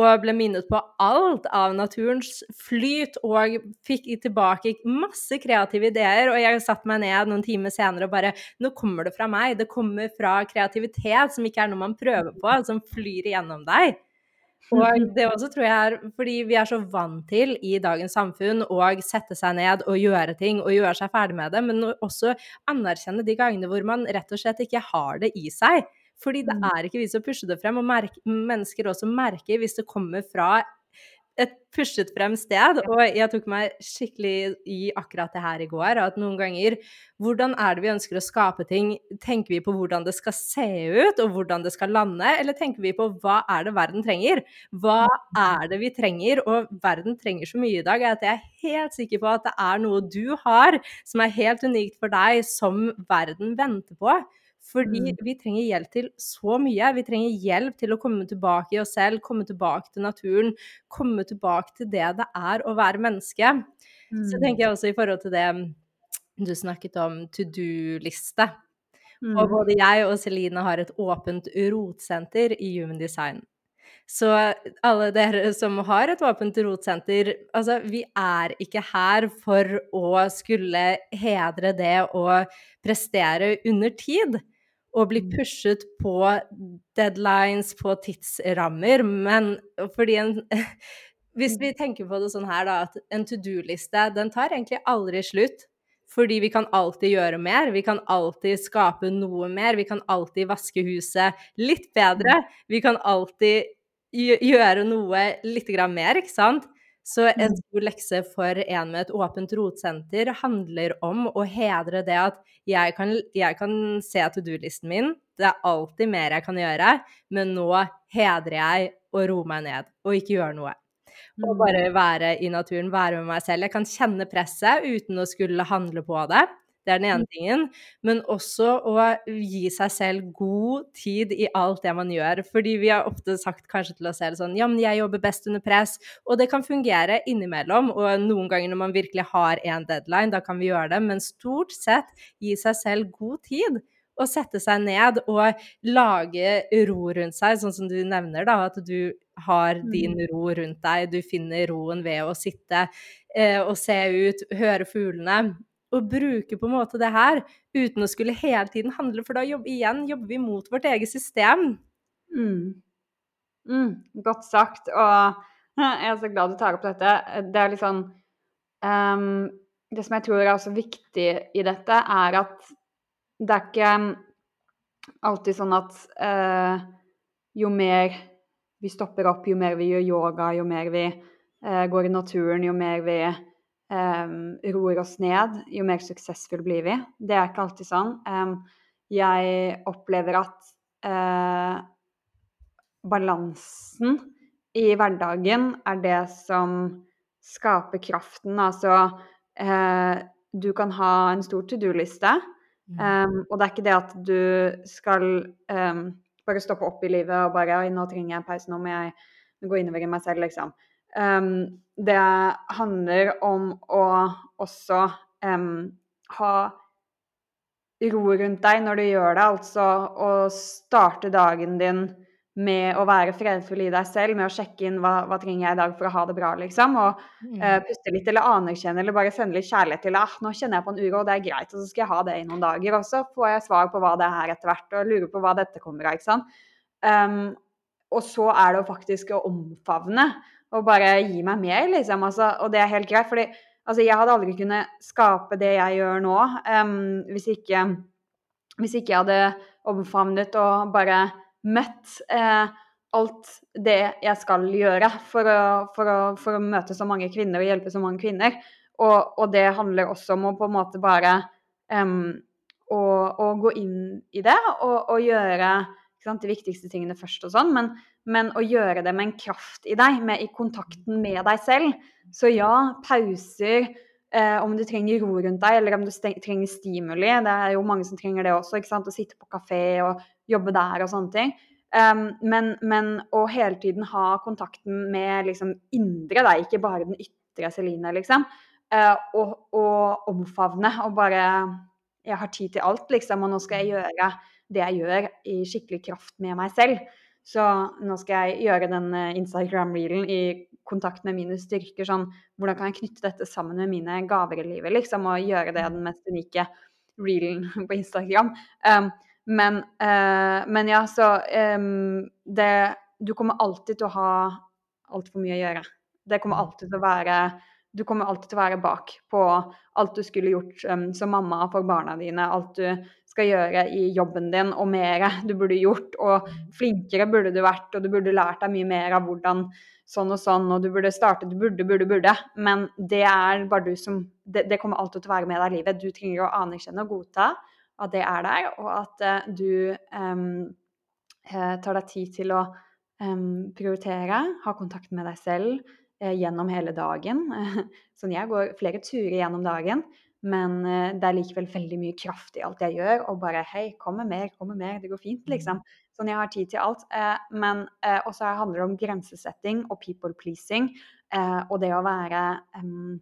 og ble minnet på alt av naturens flyt og fikk tilbake masse kreative ideer. Og jeg satte meg ned noen timer senere og bare Nå kommer det fra meg. Det kommer fra kreativitet, som ikke er noe man prøver på, som flyr igjennom deg. Og det også tror jeg er fordi vi er så vant til i dagens samfunn å sette seg ned og gjøre ting og gjøre seg ferdig med det, men også anerkjenne de gangene hvor man rett og slett ikke har det i seg. Fordi det mm. er ikke vi som pusher det frem, og merke, mennesker også merker hvis det kommer fra et pushet frem sted. Og jeg tok meg skikkelig i akkurat det her i går, at noen ganger Hvordan er det vi ønsker å skape ting? Tenker vi på hvordan det skal se ut, og hvordan det skal lande, eller tenker vi på hva er det verden trenger? Hva mm. er det vi trenger? Og verden trenger så mye i dag at jeg er helt sikker på at det er noe du har som er helt unikt for deg, som verden venter på. Fordi mm. vi trenger hjelp til så mye. Vi trenger hjelp til å komme tilbake i oss selv, komme tilbake til naturen, komme tilbake til det det er å være menneske. Mm. Så tenker jeg også i forhold til det du snakket om to do-liste. Mm. Og både jeg og Celine har et åpent rotsenter i Human Design. Så alle dere som har et åpent rotsenter, altså vi er ikke her for å skulle hedre det og prestere under tid og bli mm. pushet på deadlines, på tidsrammer, men fordi en Hvis vi tenker på det sånn her, da, at en to do-liste, den tar egentlig aldri slutt. Fordi vi kan alltid gjøre mer, vi kan alltid skape noe mer, vi kan alltid vaske huset litt bedre. Mm. Vi kan alltid gjøre noe litt mer, ikke sant? Så en god stor lekse for en med et åpent rotsenter handler om å hedre det at jeg kan, jeg kan se to do-listen min, det er alltid mer jeg kan gjøre, men nå hedrer jeg å roe meg ned og ikke gjøre noe. Og bare mm. være i naturen, være med meg selv. Jeg kan kjenne presset uten å skulle handle på det. Det er den ene mm. tingen. Men også å gi seg selv god tid i alt det man gjør. Fordi vi har ofte sagt kanskje til oss selv sånn Ja, men jeg jobber best under press. Og det kan fungere innimellom. Og noen ganger når man virkelig har en deadline, da kan vi gjøre det. Men stort sett gi seg selv god tid. Og sette seg ned og lage ro rundt seg, sånn som du nevner, da. At du har din mm. ro rundt deg. Du finner roen ved å sitte eh, og se ut, høre fuglene å bruke på en måte det her uten å skulle hele tiden handle, for da jobber, igjen jobber vi mot vårt eget system. Mm. Mm, godt sagt. Og jeg er så glad du tar opp dette. Det er litt sånn um, Det som jeg tror er også viktig i dette, er at det er ikke alltid sånn at uh, jo mer vi stopper opp, jo mer vi gjør yoga, jo mer vi uh, går i naturen, jo mer vi eh, roer oss ned, jo mer suksessfull blir vi. Det er ikke alltid sånn. Um, jeg opplever at uh, balansen i hverdagen er det som skaper kraften. Altså uh, du kan ha en stor to do-liste, um, og det er ikke det at du skal um, bare stoppe opp i livet og bare Oi, nå trenger jeg en pause, nå må jeg gå innover i meg selv, liksom. Um, det handler om å også ha ro rundt deg når du gjør det, altså å starte dagen din med å være fredfull i deg selv, med å sjekke inn hva, hva trenger jeg i dag for å ha det bra, liksom. Og mm. uh, puste litt, eller anerkjenne, eller bare sende litt kjærlighet til ah, nå kjenner jeg på en uro, og det er greit, og så skal jeg ha det i noen dager. Og så får jeg svar på hva det er etter hvert, og lurer på hva dette kommer av, ikke sant. Um, og så er det jo faktisk å omfavne og bare gi meg mer, liksom. Altså, og det er helt greit, fordi altså, jeg hadde aldri kunnet skape det jeg gjør nå, um, hvis, ikke, hvis ikke jeg hadde omfavnet og bare møtt uh, alt det jeg skal gjøre for å, for, å, for å, møte så mange kvinner og hjelpe så mange kvinner. Og, og det handler også om å på en måte bare um, å, å, gå inn i det og, og gjøre sant, de viktigste tingene først og sånn, men, men, å gjøre det med en kraft i deg, med, i kontakten med deg selv. Så ja, pauser. Eh, om du trenger ro rundt deg, eller om du trenger stimuli. Det er jo mange som trenger det også. ikke sant, Å sitte på kafé og jobbe der og sånne ting. Um, men, men, å hele tiden ha kontakten med liksom indre deg, ikke bare den ytre Celine, liksom. Uh, og, og, omfavne og bare Jeg har tid til alt, liksom, og nå skal jeg gjøre det jeg gjør, i skikkelig kraft med meg selv. Så nå skal jeg gjøre den eh, Instagram-reelen i kontakt med mine styrker. Sånn, hvordan kan jeg knytte dette sammen med mine gaver i livet, liksom, og gjøre det den mest unike reelen på Instagram. Um, men, uh, men, ja, så um, det Du kommer alltid til å ha altfor mye å gjøre. Det kommer mm. alltid til å være Du kommer alltid til å være bak på alt du skulle gjort um, som mamma for barna dine, alt du skal gjøre i jobben din, og mer du burde gjort, og flinkere burde du vært, og du burde lært deg mye mer av hvordan sånn og sånn, og du burde starte, du burde, burde, burde. Men det er bare du som Det, det kommer alltid til å være med deg i livet. Du trenger å anerkjenne og godta at det er der, og at uh, du um, tar deg tid til å um, prioritere, ha kontakt med deg selv uh, gjennom hele dagen. sånn jeg går flere turer gjennom dagen, men uh, det er likevel veldig mye kraft i alt jeg gjør, og bare hei, kom med mer, kom med mer, det går fint, liksom. Mm. Sånn jeg har tid til alt. men også handler det om grensesetting og people pleasing, og det å være um,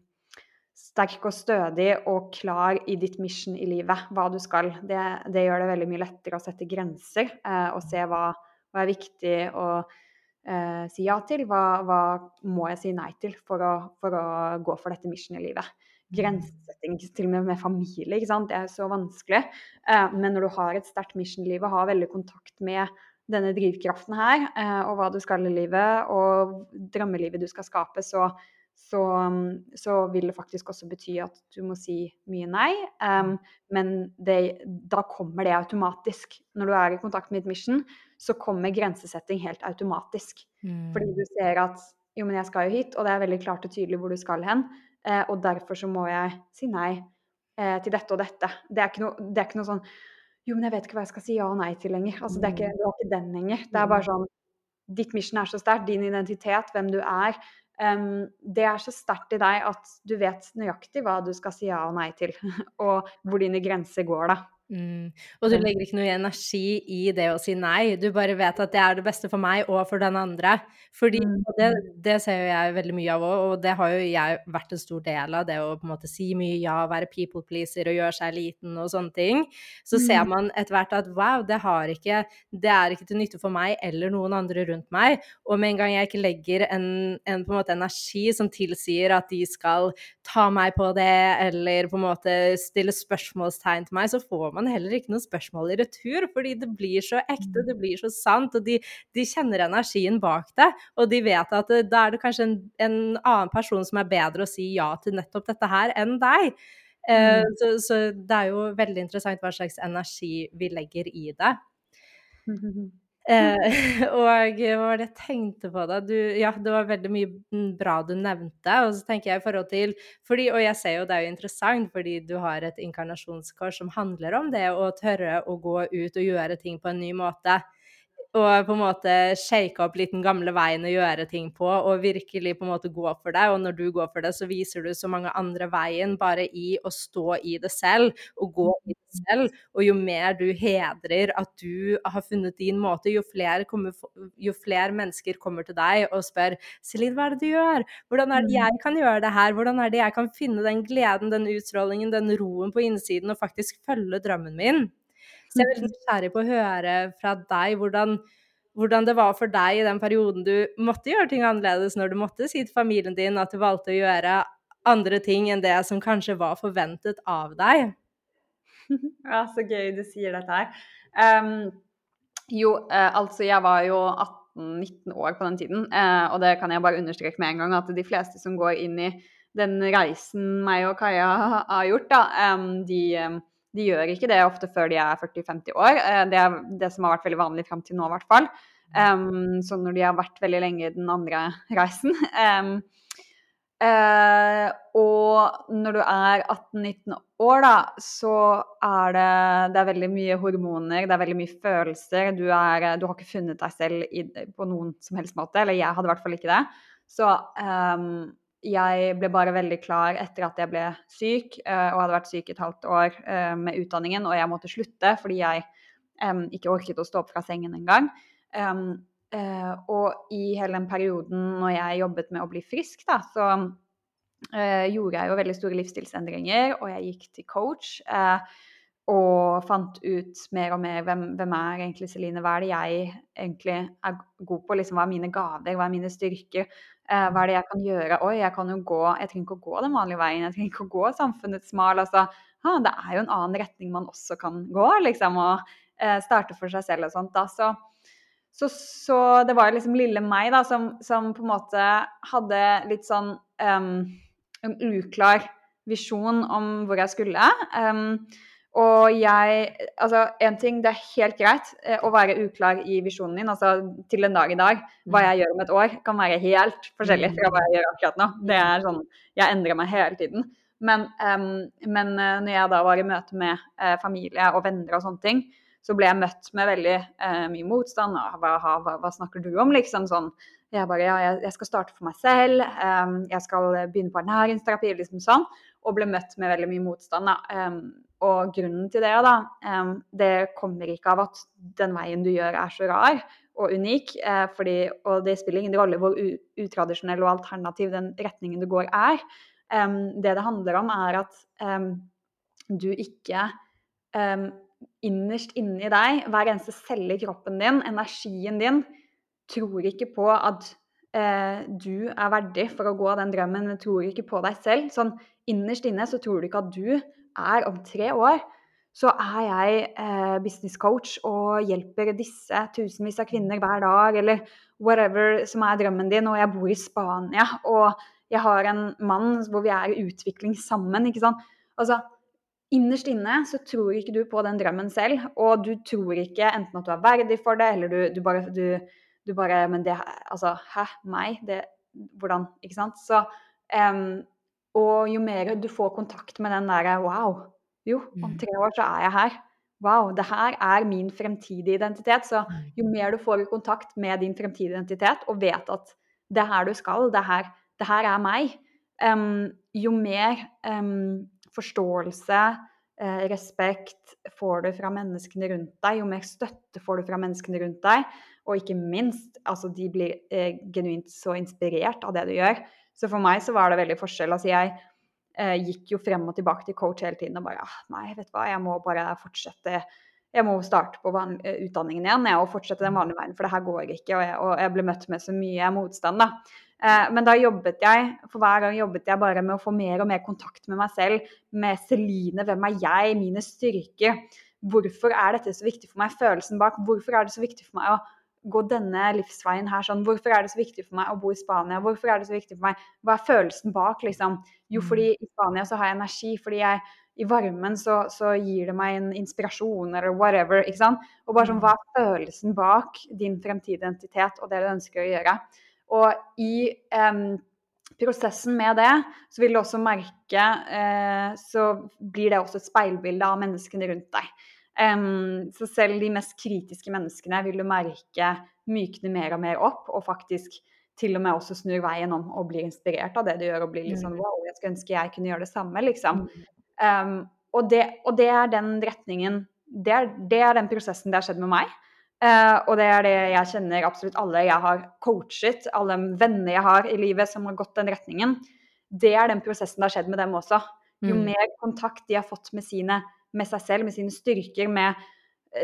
sterk og stødig og klar i ditt mission i livet, hva du skal. Det, det gjør det veldig mye lettere å sette grenser eh, og se hva, hva, er viktig å eh, si ja til. Hva, hva, må jeg si nei til for å, for å gå for dette mission i livet. Mm. Grensesetting til og med med familie, ikke sant? det er så vanskelig. Eh, men når du har et sterkt mission-liv og har veldig kontakt med denne drivkraften her, eh, og hva du skal i livet, og drømmelivet du skal skape, så så, så, vil det faktisk også bety at du må si mye nei. Um, men det, da kommer det automatisk. Når du er i kontakt med et mission, så kommer grensesetting helt automatisk. Mm. Fordi du ser at jo, men jeg skal jo hit, og det er veldig klart og tydelig hvor du skal hen. Uh, og derfor så må jeg si nei eh, til dette og dette. Det er, no, det er, ikke noe, sånn Jo, men jeg vet ikke hva jeg skal si ja og nei til lenger. Altså, det, er ikke, det er ikke den lenger. Det er bare mm. sånn Ditt mission er så sterkt, din identitet, hvem du er, Um, det er så sterkt i deg at du vet nøyaktig hva du skal si ja og nei til, og hvor dine grenser går, da. Mm. Og du legger ikke noe energi i det å si nei, du bare vet at det er det beste for meg og for den andre. Fordi, mm. det, det, ser jo jeg veldig mye av òg, og det har jo jeg vært en stor del av, det å på en måte si mye ja, være people pleaser og gjøre seg liten og sånne ting. Så mm. ser man etter hvert at wow, det, har ikke, det er ikke til nytte for meg eller noen andre rundt meg. Og med en gang jeg ikke legger en, en på en måte energi som tilsier at de skal ta meg på det, eller på en måte stille spørsmålstegn til meg, så får man man heller ikke noe spørsmål i retur, fordi det blir så ekte, det blir så sant, og de, de kjenner energien bak det. Og de vet at det, da er det kanskje en, en, annen person som er bedre å si ja til nettopp dette her, enn deg. Uh, mm. så, så, det er jo veldig interessant hva slags energi vi legger i det. Eh, og hva var det jeg tenkte på da? Du, ja, det var veldig mye bra du nevnte. Og så tenker jeg i forhold til fordi, Og jeg ser jo det er jo interessant, fordi du har et inkarnasjonskår som handler om det å tørre å gå ut og gjøre ting på en ny måte og på en måte shake opp litt den gamle veien å gjøre ting på, og virkelig på en måte gå for det. Og når du går for det, så viser du så mange andre veien bare i å stå i det selv og gå i det selv. Og jo mer du hedrer at du har funnet din måte, jo flere, kommer, jo flere mennesker kommer til deg og spør Celine, hva er det du gjør? Hvordan er det mm. jeg kan gjøre det her? Hvordan er det jeg kan finne den gleden, den utstrålingen, den roen på innsiden og faktisk følge drømmen min? Så jeg er veldig nysgjerrig på å høre fra deg hvordan, hvordan, det var for deg i den perioden du måtte gjøre ting annerledes, når du måtte si til familien din at du valgte å gjøre andre ting enn det som kanskje var forventet av deg. Ja, så gøy du sier dette her. Um, jo, uh, altså jeg var jo 18-19 år på den tiden, uh, og det kan jeg bare understreke med en gang, at de fleste som går inn i den reisen meg og Kaja har gjort, da, um, de um, de gjør ikke det ofte før de er 40-50 år. Eh, det er det som har vært veldig vanlig fram til nå, i hvert fall. Um, så når de har vært veldig lenge i den andre reisen. Um, uh, og når du er 18-19 år, da, så er det, det er veldig mye hormoner, det er veldig mye følelser. Du, er, du har ikke funnet deg selv i, på noen som helst måte. Eller jeg hadde i hvert fall ikke det. Så um, jeg ble bare veldig klar etter at jeg ble syk, uh, og hadde vært syk et halvt år uh, med utdanningen, og jeg måtte slutte fordi jeg ikke orket å stå opp fra sengen engang. Um, og i hele den perioden når jeg jobbet med å bli frisk, da, så gjorde jeg jo veldig store livsstilsendringer, og jeg gikk til coach. og fant ut mer og mer hvem, hvem er egentlig Celine, hva er det jeg egentlig er god på, liksom, hva er mine gaver, hva er mine styrker, Eh, hva er det jeg kan gjøre? Oi, jeg kan jo gå Jeg trenger ikke å gå den vanlige veien. Jeg trenger ikke å gå samfunnets mal. Altså, ha, det er jo en annen retning man også kan gå, liksom. Og eh, starte for seg selv og sånt. Da. Så, så, så det var liksom lille meg da, som, som, på en måte hadde litt sånn um, en uklar visjon om hvor jeg skulle. Um, og jeg Altså, én ting, det er helt greit eh, å være uklar i visjonen din. Altså til en dag i dag. Hva jeg gjør om et år, kan være helt forskjellig fra hva jeg gjør akkurat nå. Det er sånn Jeg endrer meg hele tiden. Men, um, men uh, når jeg da var i møte med uh, familie og venner og sånne ting, så ble jeg møtt med veldig uh, mye motstand. Og hva, hva, hva, snakker du om, liksom? Sånn jeg bare Ja, jeg, jeg skal starte for meg selv. Um, jeg skal begynne på ernæringsterapi, liksom sånn. Og ble møtt med veldig mye motstand, da. Um, og grunnen til det, da, det kommer ikke av at den veien du gjør er så rar og unik. Eh, fordi, og det spiller ingen rolle hvor utradisjonell og alternativ den retningen du går er. Det det handler om, er at du ikke innerst inni deg, hver eneste celle i kroppen din, energien din, tror ikke på at eh, du er verdig for å gå den drømmen, men tror ikke på deg selv. Sånn innerst inne så tror du ikke at du er om tre år, så er jeg eh, business coach og hjelper disse tusenvis av kvinner hver dag, eller whatever som er drømmen din, og jeg bor i Spania, og jeg har en mann hvor vi er i utvikling sammen, ikke sant. Altså, innerst inne så tror ikke du på den drømmen selv, og du tror ikke enten at du er verdig for det, eller du, du bare du, du, bare Men det Altså, hæ? Meg? Det Hvordan? Ikke sant? Så um, og jo mer du får kontakt med den derre Wow, jo, om mm. tre år så er jeg her. Wow, det her er min fremtidige identitet. Så mm. jo mer du får i kontakt med din fremtidige identitet og vet at det er her du skal, det her, det her er meg, um, jo mer um, forståelse, uh, respekt får du fra menneskene rundt deg, jo mer støtte får du fra menneskene rundt deg, og ikke minst, altså de blir uh, genuint så inspirert av det du gjør, så for meg så var det veldig forskjell. Altså jeg eh, gikk jo frem og tilbake til coach hele tiden og bare ah, nei, vet du hva, jeg må bare fortsette. Jeg må starte på eh, utdanningen igjen jeg, og fortsette den vanlige veien, for det her går ikke. Og jeg, og jeg ble møtt med så mye motstand, da. Eh, men da jobbet jeg, for hver gang jobbet jeg bare med å få mer og mer kontakt med meg selv. Med Celine, hvem er jeg, mine styrker. Hvorfor er dette så viktig for meg? Følelsen bak. Hvorfor er det så viktig for meg å gå denne livsveien her sånn Hvorfor er det så viktig for meg å bo i Spania? Hvorfor er det så viktig for meg? Hva er følelsen bak, liksom? Jo, fordi mm. i Spania så har jeg energi. Fordi jeg, i varmen så, så, gir det meg en inspirasjon eller whatever. ikke sant? Og bare sånn, Hva er følelsen bak din fremtidige identitet og det du ønsker å gjøre? Og i um, prosessen med det, så vil du også merke eh, Så blir det også et speilbilde av menneskene rundt deg. Um, så selv de mest kritiske menneskene vil du merke mykne mer og mer opp, og faktisk til og med også snur veien om og blir inspirert av det du gjør, og blir litt sånn mm. wow, jeg skulle ønske jeg kunne gjøre det samme, liksom. Um, og, det, og, det, er den retningen det er, det er, den prosessen det har skjedd med meg. Uh, og det er det jeg kjenner absolutt alle jeg har coachet, alle venner jeg har i livet som har gått den retningen. Det er den prosessen det har skjedd med dem også. Jo mm. mer kontakt de har fått med, sine, med seg selv, med sine styrker, med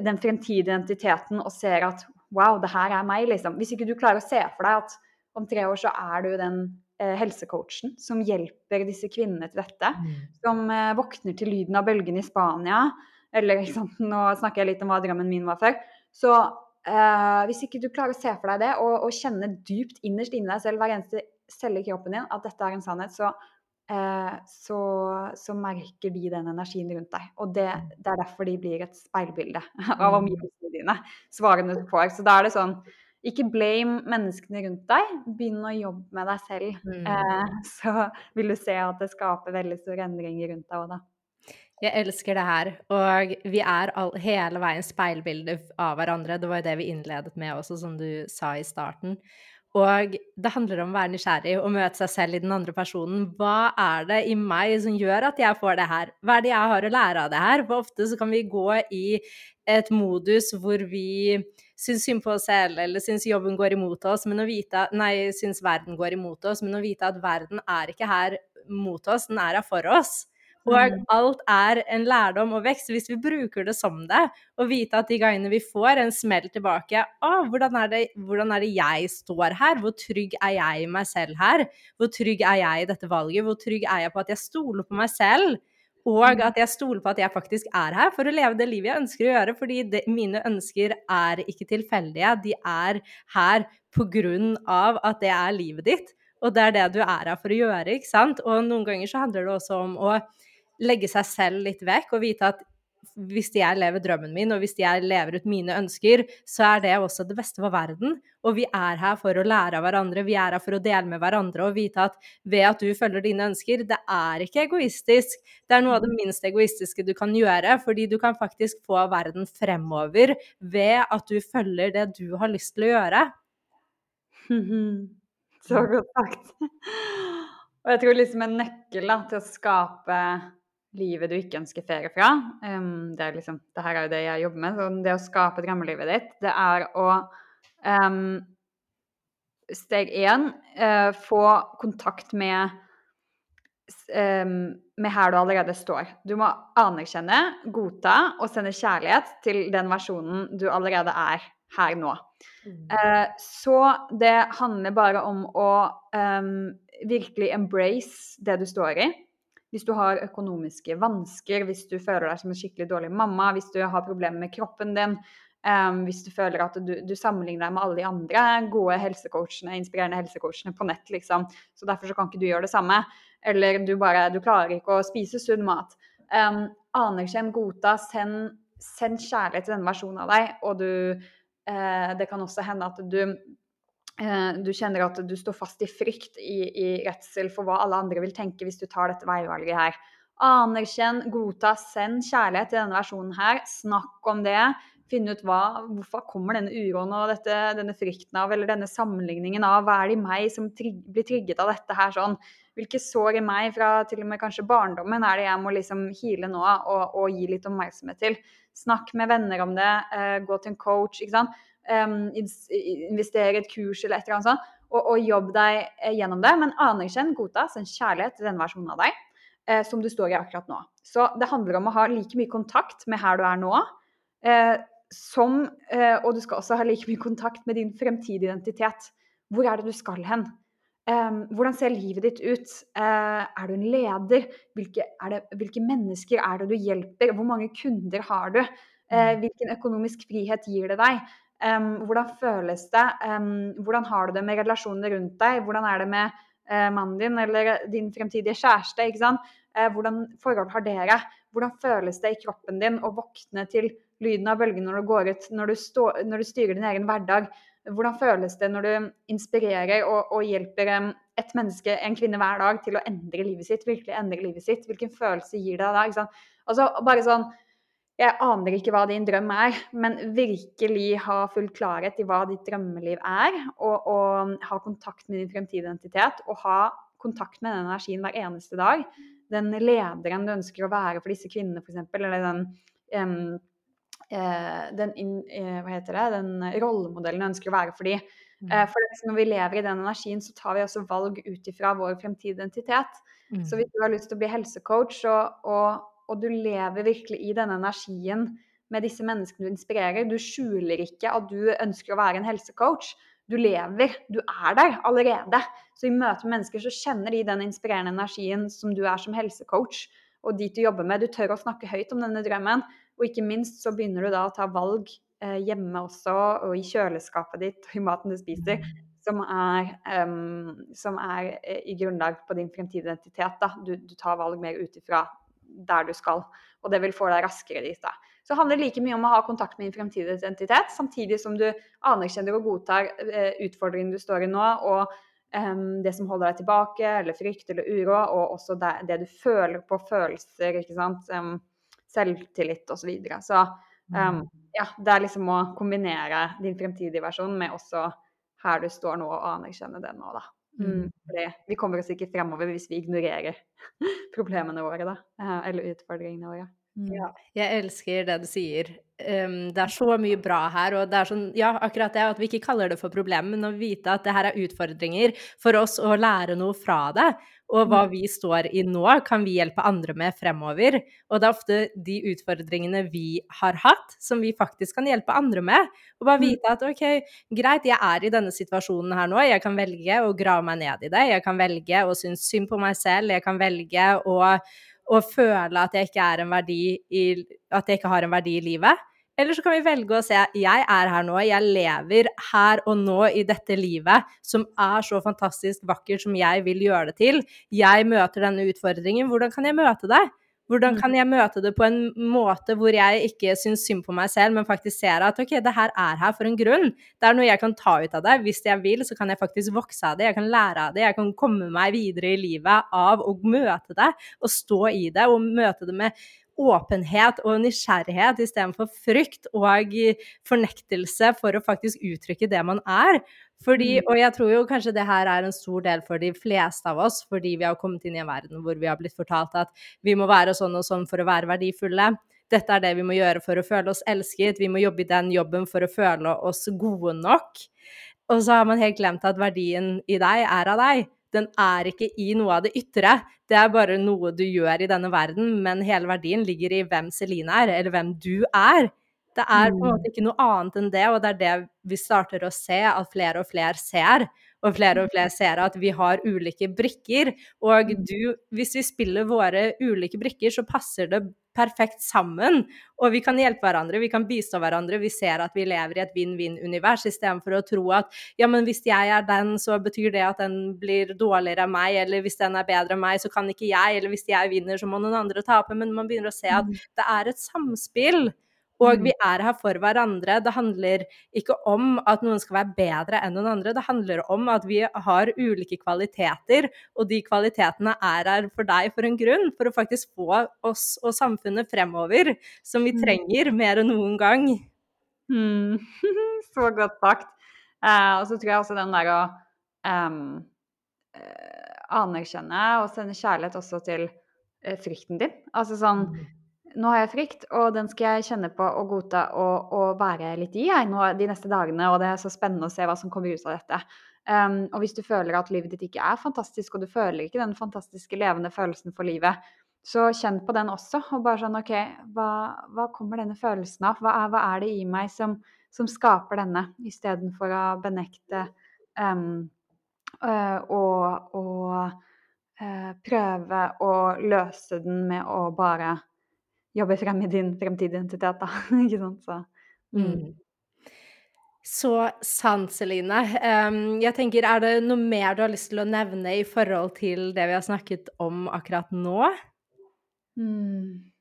den fremtidige identiteten, og ser at wow, det her er meg, liksom. Hvis ikke du klarer å se for deg at om tre år så er du den eh, helsecoachen som hjelper disse kvinnene til dette. Mm. Som eh, våkner til lyden av bølgene i Spania. Eller sant, nå snakker jeg litt om hva drømmen min var før. Så eh, hvis ikke du klarer å se for deg det, og, og kjenne dypt innerst inni deg selv hver eneste celle i kroppen din at dette er en sannhet, så, eh, så, så, merker de den energien rundt deg. Og det, det er derfor de blir et speilbilde av mm. omgivelsene dine, svarene du får. Så da er det sånn ikke blame menneskene rundt deg, begynn å jobbe med deg selv. Mm. Eh, så vil du se at det skaper veldig store endringer rundt deg òg, da. Jeg elsker det her. Og vi er all, hele veien speilbilder av hverandre. Det var jo det vi innledet med også, som du sa i starten. Og det handler om å være nysgjerrig og møte seg selv i den andre personen. Hva er det i meg som gjør at jeg får det her? Hva er det jeg har å lære av det her? For ofte så kan vi gå i et modus hvor vi syns synd på oss selv, eller syns jobben går imot oss, men å vite Nei, syns verden går imot oss, men å vite at verden er ikke her mot oss, den er her for oss. Og mm. alt er en lærdom og vekst hvis vi bruker det som det, og vite at de gangene vi får en smell tilbake av hvordan det, hvordan er det jeg står her? Hvor trygg er jeg i meg selv her? Hvor trygg er jeg i dette valget? Hvor trygg er jeg på at jeg stoler på meg selv? Og mm. at jeg stoler på at jeg faktisk er her for å leve det livet jeg ønsker å gjøre. Fordi det, mine ønsker er ikke tilfeldige, de er her på grunn av at det er livet ditt. Og det er det du er her for å gjøre, ikke sant. Og noen ganger så handler det også om å legge seg selv litt vekk og vite at hvis jeg lever drømmen min, og hvis jeg lever ut mine ønsker, så er det også det beste for verden. Og vi er her for å lære av hverandre, vi er her for å dele med hverandre og vite at ved at du følger dine ønsker, det er ikke egoistisk. Det er noe av det minst egoistiske du kan gjøre, fordi du kan faktisk få verden fremover ved at du følger det du har lyst til å gjøre. Så godt sagt. Og jeg tror liksom en nøkkel da, til å skape livet du ikke ønsker ferie fra. Um, det, er liksom, det her er jo det jeg jobber med. Så det å skape drømmelivet ditt, det er å um, Steg én uh, få kontakt med um, med her du allerede står. Du må anerkjenne, godta og sende kjærlighet til den versjonen du allerede er her nå. Mm. Uh, så det handler bare om å virkelig embrace det du står i hvis du har økonomiske vansker, hvis du føler deg som en skikkelig dårlig mamma, hvis du har problemer med kroppen din, um, hvis du føler at du, du, sammenligner deg med alle de andre gode helsecoachene, inspirerende helsecoachene på nett, liksom, så derfor så kan ikke du gjøre det samme. Eller du bare du klarer ikke å spise sunn mat. Um, anerkjenn, godta, send, send kjærlighet til denne versjonen av deg, og du uh, Det kan også hende at du Eh, du kjenner at du står fast i frykt, i, i redsel for hva alle andre vil tenke hvis du tar dette veivalget her. Anerkjenn, godta, send kjærlighet til denne versjonen her. Snakk om det. Finn ut hva, hvorfor kommer denne uroen og dette, denne frykten av, eller denne sammenligningen av hva er det i meg som trigg, blir trigget av dette her sånn. Hvilke sår i meg fra til og med kanskje barndommen er det jeg må liksom hile nå og, og gi litt oppmerksomhet til. Snakk med venner om det, uh, gå til en coach. ikke sant um, investere et kurs eller et eller annet sånt, og, og jobb deg eh, gjennom det. Men anerkjenn, godta, send kjærlighet til denne versjonen av deg eh, som du står i akkurat nå. Så det handler om å ha like mye kontakt med her du er nå, eh, som eh, Og du skal også ha like mye kontakt med din fremtidige identitet. Hvor er det du skal hen? Hvordan ser livet ditt ut? Uh, er du en leder? Hvilke, det, hvilke, mennesker er det du hjelper? Hvor mange kunder har du? Uh, hvilken økonomisk frihet gir det deg? Um, hvordan føles det? Um, hvordan har du det med relasjonene rundt deg? Hvordan er det med uh, mannen din eller din fremtidige kjæreste? ikke sant? Uh, hvordan forhold har dere? Hvordan føles det i kroppen din å våkne til lyden av bølgene når du går ut, når du, stå, når du styrer din egen hverdag? Hvordan føles det når du inspirerer og, og hjelper et menneske, en kvinne hver dag, til å endre livet sitt? Virkelig endre livet sitt? Hvilken følelse gir det deg da? Altså, bare sånn Jeg aner ikke hva din drøm er, men virkelig ha full klarhet i hva ditt drømmeliv er, og, og ha kontakt med din fremtidige identitet, og ha kontakt med den energien hver eneste dag. Den lederen du ønsker å være for disse kvinnene, f.eks., eller den um, den, eh, hva heter det, den rollemodellen du ønsker å være for dem. Mm. Eh, for når vi lever i den energien, så tar vi også valg ut ifra vår fremtidige identitet. Mm. Så hvis du har lyst til å bli helsecoach, og, og, og, du lever virkelig i denne energien med disse menneskene du inspirerer, du skjuler ikke at du ønsker å være en helsecoach. Du lever, du er der allerede. Så i møte med mennesker så kjenner de den inspirerende energien som du er som helsecoach, og dit du jobber med. Du tør å snakke høyt om denne drømmen. Og ikke minst så begynner du da å ta valg eh, hjemme også, og i kjøleskapet ditt og i maten du spiser, som er, um, som er eh, i grunnlag på din fremtidige identitet. Da. Du, du tar valg mer ut ifra der du skal, og det vil få deg raskere dit. da. Så det handler like mye om å ha kontakt med din fremtidige identitet, samtidig som du anerkjenner og godtar eh, utfordringene du står i nå, og um, det som holder deg tilbake, eller frykt eller uro, og også det, det du føler på følelser. ikke sant? Um, selvtillit osv. Så, videre. så um, ja, det er liksom å kombinere din fremtidige versjon med også her du står nå, og anerkjenne det nå, da. Mm. mm. Vi kommer oss ikke fremover hvis vi ignorerer problemene våre, da. Eh, eller utfordringene våre. Mm. Ja, jeg elsker det du sier. Um, det er så mye bra her, og det er sånn Ja, akkurat det at vi ikke kaller det for problem, men å vite at det her er utfordringer for oss å lære noe fra det. Og hva mm. vi står i nå, kan vi hjelpe andre med fremover. Og det er ofte de utfordringene vi har hatt, som vi faktisk kan hjelpe andre med. Og bare mm. vite at OK, greit, jeg er i denne situasjonen her nå. Jeg kan velge å grave meg ned i det. Jeg kan velge å synes synd på meg selv. Jeg kan velge å og føle at jeg ikke i At jeg ikke har en verdi i livet. Eller så kan vi velge å se jeg er her nå, jeg lever her og nå i dette livet som er så fantastisk vakkert som jeg vil gjøre det til. Jeg møter denne utfordringen, hvordan kan jeg møte det? Hvordan mm. kan jeg møte det på en måte hvor jeg ikke syns synd på meg selv, men faktisk ser at ok, det her er her for en grunn. Det er noe jeg kan ta ut av det. Hvis jeg vil, så kan jeg faktisk vokse av det. Jeg kan lære av det. Jeg kan komme meg videre i livet av å møte det og stå i det og møte det med åpenhet og nysgjerrighet istedenfor frykt og fornektelse for å faktisk uttrykke det man er. Fordi, mm. og jeg tror jo kanskje det her er en stor del for de fleste av oss, fordi vi har kommet inn i en verden hvor vi har blitt fortalt at vi må være sånn og sånn for å være verdifulle. Dette er det vi må gjøre for å føle oss elsket. Vi må jobbe i den jobben for å føle oss gode nok. Og så har man helt glemt at verdien i deg er av deg den er ikke i noe av det ytre. Det er bare noe du gjør i denne verden, men hele verdien ligger i hvem Celine er, eller hvem du er. Det er på en måte ikke noe annet enn det, og det er det vi starter å se at flere og flere ser. Og flere og flere ser at vi har ulike brikker. Og du, hvis vi spiller våre ulike brikker, så passer det perfekt sammen. Og vi kan hjelpe hverandre, vi kan bistå hverandre. Vi ser at vi lever i et vinn-vinn-univers, istedenfor å tro at ja, men hvis jeg er den, så betyr det at den blir dårligere enn meg, eller hvis den er bedre enn meg, så kan ikke jeg, eller hvis jeg vinner, så må noen andre tape. Men man begynner å se at mm. det er et samspill. Og vi mm. er her for hverandre. Det handler ikke om at noen skal være bedre enn noen andre. Det handler om at vi har ulike kvaliteter, og de kvalitetene er her for deg for en grunn. For å faktisk få oss og samfunnet fremover, som vi mm. trenger mer enn noen gang. Mm. Så godt sagt. Eh, og så tror jeg også den der å um, anerkjenne og sende kjærlighet også til uh, frykten din. Altså sånn nå har jeg frykt, og den skal jeg kjenne på og godta og, og være litt i jeg, nå, de neste dagene. Og det er så spennende å se hva som kommer ut av dette. Um, og hvis du føler at livet ditt ikke er fantastisk, og du føler ikke den fantastiske levende følelsen for livet, så kjenn på den også. Og bare sånn OK, hva, hva kommer denne følelsen av? Hva er, hva er, det i meg som, som skaper denne, istedenfor å benekte um, og, og uh, prøve å løse den med å bare jobbe frem i din fremtidige identitet, da. ikke sant? Så, mm. mm. Så sant, Celine. Um, jeg tenker, Er det noe mer du har lyst til å nevne i forhold til det vi har snakket om akkurat nå? Mm.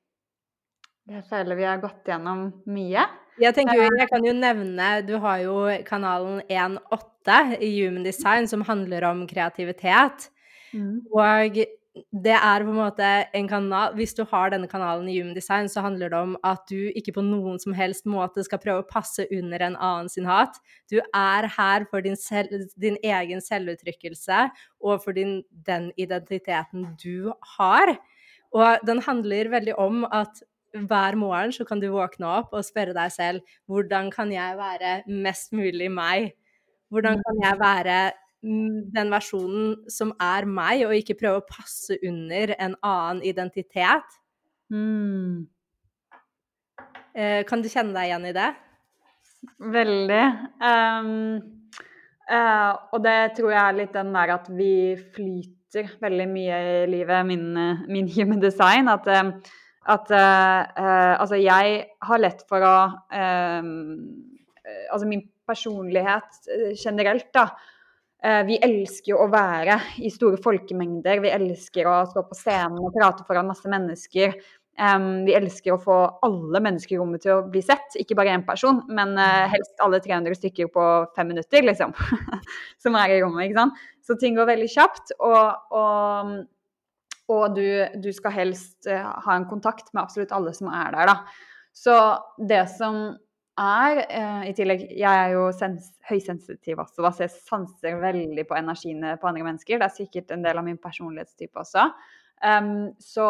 Jeg føler vi har gått gjennom mye. Jeg tenker jo, jeg kan jo nevne Du har jo kanalen 1.8 i Human Design som handler om kreativitet. Mm. Og det er på en måte en kanal Hvis du har denne kanalen i Human Design, så handler det om at du ikke på noen som helst måte skal prøve å passe under en annen sin hat. Du er her for din, selv, din egen selvuttrykkelse og for din, den identiteten du har. Og den handler veldig om at hver morgen så kan du våkne opp og spørre deg selv hvordan kan jeg være mest mulig meg? Hvordan kan jeg være den versjonen som er meg, og ikke prøve å passe under en annen identitet? Mm. Eh, kan du kjenne deg igjen i det? Veldig. Um, uh, og det tror jeg er litt den der at vi flyter veldig mye i livet, min, min human design. At at uh, altså, jeg har lett for å uh, Altså min personlighet generelt, da. Vi elsker å være i store folkemengder. Vi elsker å stå på scenen og prate foran masse mennesker. Vi elsker å få alle mennesker i rommet til å bli sett, ikke bare én person, men uh, helst alle 300 stykker på fem minutter, liksom. som er i rommet, ikke sant. Så ting går veldig kjapt. Og, og og du, du, skal helst uh, ha en kontakt med absolutt alle som er der, da. Så det som er uh, I tillegg, jeg er jo høysensitiv også, da, så jeg sanser veldig på energiene på andre mennesker. Det er sikkert en del av min personlighetstype også. Um, så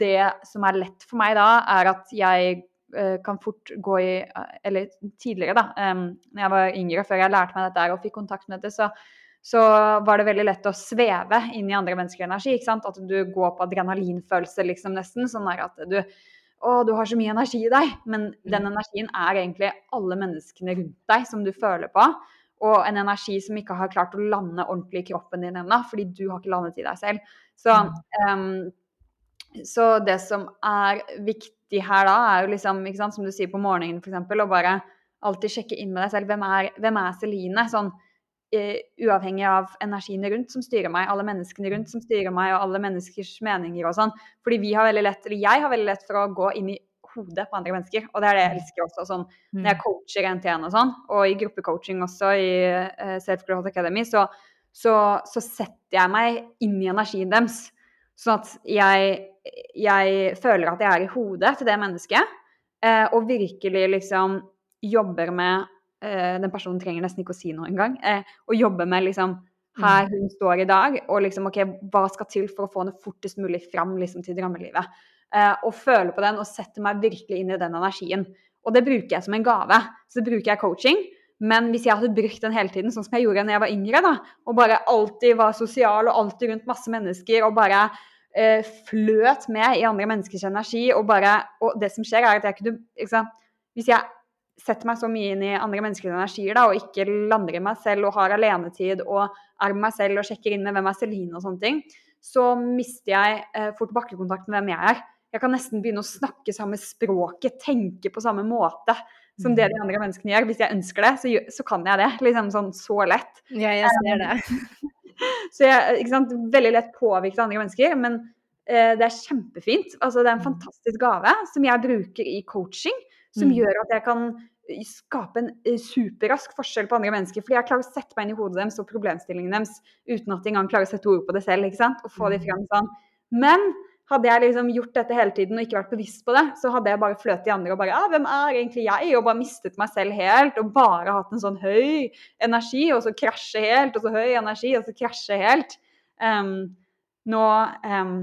det som er lett for meg da, er at jeg uh, kan fort gå i Eller tidligere, da, um, når jeg var yngre, før jeg lærte meg dette og fikk kontakt med dette, så så var det veldig lett å sveve inn i andre menneskers energi. ikke sant? At du går på adrenalinfølelse, liksom, nesten. Sånn at du Å, du har så mye energi i deg. Men den mm. energien er egentlig alle menneskene rundt deg som du føler på. Og en energi som ikke har klart å lande ordentlig i kroppen din ennå, fordi du har ikke landet i deg selv. Så, um, så det som er viktig her da, er jo liksom, ikke sant, som du sier på morgenen f.eks., å bare alltid sjekke inn med deg selv. Hvem er, hvem er Celine? Sånn, uavhengig av energiene rundt som styrer meg, alle menneskene rundt som styrer meg, og alle menneskers meninger og sånn. Fordi vi har veldig lett, eller jeg har veldig lett for å gå inn i hodet på andre mennesker. Og det er det jeg elsker også. Sånn, når jeg mm. coacher en til en og sånn, og i gruppecoaching også i uh, Self Growth Academy, så, så, så, setter jeg meg inn i energien deres. Sånn at jeg, jeg føler at jeg er i hodet til det mennesket, uh, og virkelig liksom jobber med eh, den personen trenger nesten ikke å si noe engang. Eh, og jobbe med liksom her mm. hun står i dag, og liksom OK, hva skal til for å få henne fortest mulig fram liksom, til drømmelivet? Eh, og føle på den og sette meg virkelig inn i den energien. Og det bruker jeg som en gave. Så bruker jeg coaching. Men hvis jeg hadde brukt den hele tiden, sånn som jeg gjorde da jeg var yngre, da, og bare alltid var sosial og alltid rundt masse mennesker og bare eh, fløt med i andre menneskers energi og bare Og det som skjer, er at jeg kunne liksom, Hvis jeg setter meg så mye inn i andre menneskers energier da, og ikke lander i meg selv og har alenetid og er med meg selv og sjekker inn med hvem er Celine og sånne ting, så mister jeg eh, fort bakkekontakt med hvem jeg er. Jeg kan nesten begynne å snakke samme språket, tenke på samme måte som det de andre menneskene gjør. Hvis jeg ønsker det, så, så kan jeg det. Liksom sånn så lett. Ja, jeg ser det. så jeg ikke sant, veldig lett påvirket av andre mennesker, men eh, det er kjempefint. Altså, det er en mm. fantastisk gave som jeg bruker i coaching som mm. gjør at jeg kan eh, skape en eh, superrask forskjell på andre mennesker. Fordi jeg klarer å sette meg inn i hodet deres og problemstillingen deres uten at de engang klarer å sette ord på det selv. ikke sant? Og få de frem sånn. Men hadde jeg liksom gjort dette hele tiden og ikke vært bevisst på det, så hadde jeg bare fløtet i andre og bare Ja, hvem er egentlig jeg? Og bare mistet meg selv helt. Og bare hatt en sånn høy energi, og så krasje helt. Og så høy energi, og så krasje helt. Um, nå um,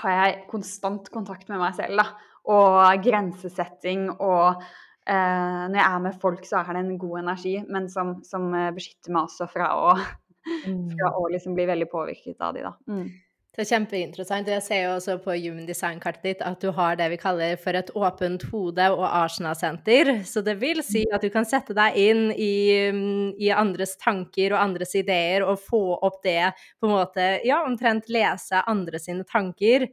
har jeg konstant kontakt med meg selv, da og grensesetting og eh, Når jeg er med folk, så er det en god energi, men som, som eh, beskytter meg også fra å, mm. fra å liksom bli veldig påvirket av de, da. Mm. Det er kjempeinteressant. Jeg ser jo også på Human Design-kartet ditt at du har det vi kaller for et åpent hode og Arsena-senter. Så det vil si at du kan sette deg inn i, i, andres tanker og andres ideer og få opp det på en måte Ja, omtrent lese andre sine tanker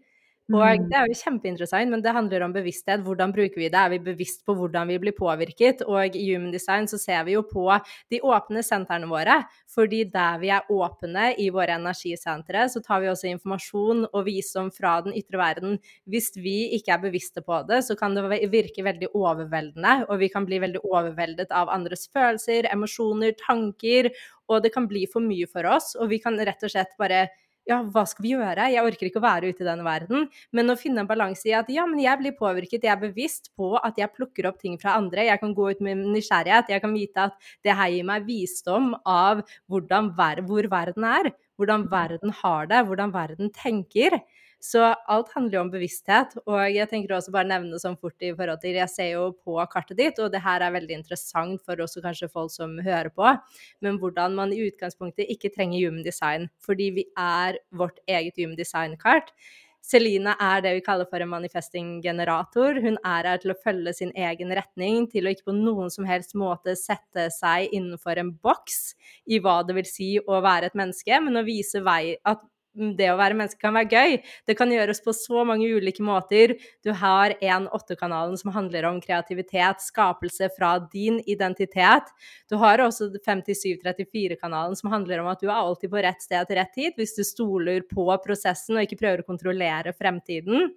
Og Mm. det er jo kjempeinteressant, men det handler om bevissthet. Hvordan bruker vi det? Er vi bevisst på hvordan vi blir påvirket? Og i Human Design så ser vi jo på de åpne sentrene våre. Fordi der vi er åpne i våre energisentre, så tar vi også informasjon og visdom fra den ytre verden. Hvis vi ikke er bevisste på det, så kan det virke veldig overveldende, og vi kan bli veldig overveldet av andres følelser, emosjoner, tanker, og det kan bli for mye for oss, og vi kan rett og slett bare ja, hva skal vi gjøre? Jeg orker ikke å være ute i denne verden. Men å finne en balanse i at ja, men jeg blir påvirket, jeg er bevisst på at jeg plukker opp ting fra andre. Jeg kan gå ut med nysgjerrighet. Jeg kan vite at det her gir meg visdom av hvordan, hvor verden er. Hvordan verden har det, hvordan verden tenker. Så alt handler jo om bevissthet. Og jeg tenker også bare nevne sånn fort i forhold til Jeg ser jo på kartet ditt, og det her er veldig interessant for også kanskje folk som hører på, men hvordan man i utgangspunktet ikke trenger human design, fordi vi er vårt eget human design-kart. Celine er det vi kaller for en manifesting-generator. Hun er her til å følge sin egen retning, til å ikke på noen som helst måte sette seg innenfor en boks i hva det vil si å være et menneske, men å vise vei at det å være menneske kan være gøy. Det kan gjøres på så mange ulike måter. Du har en åttekanalen som handler om kreativitet, skapelse fra din identitet. Du har også 5734-kanalen som handler om at du er alltid på rett sted til rett tid, hvis du stoler på prosessen og ikke prøver å kontrollere fremtiden.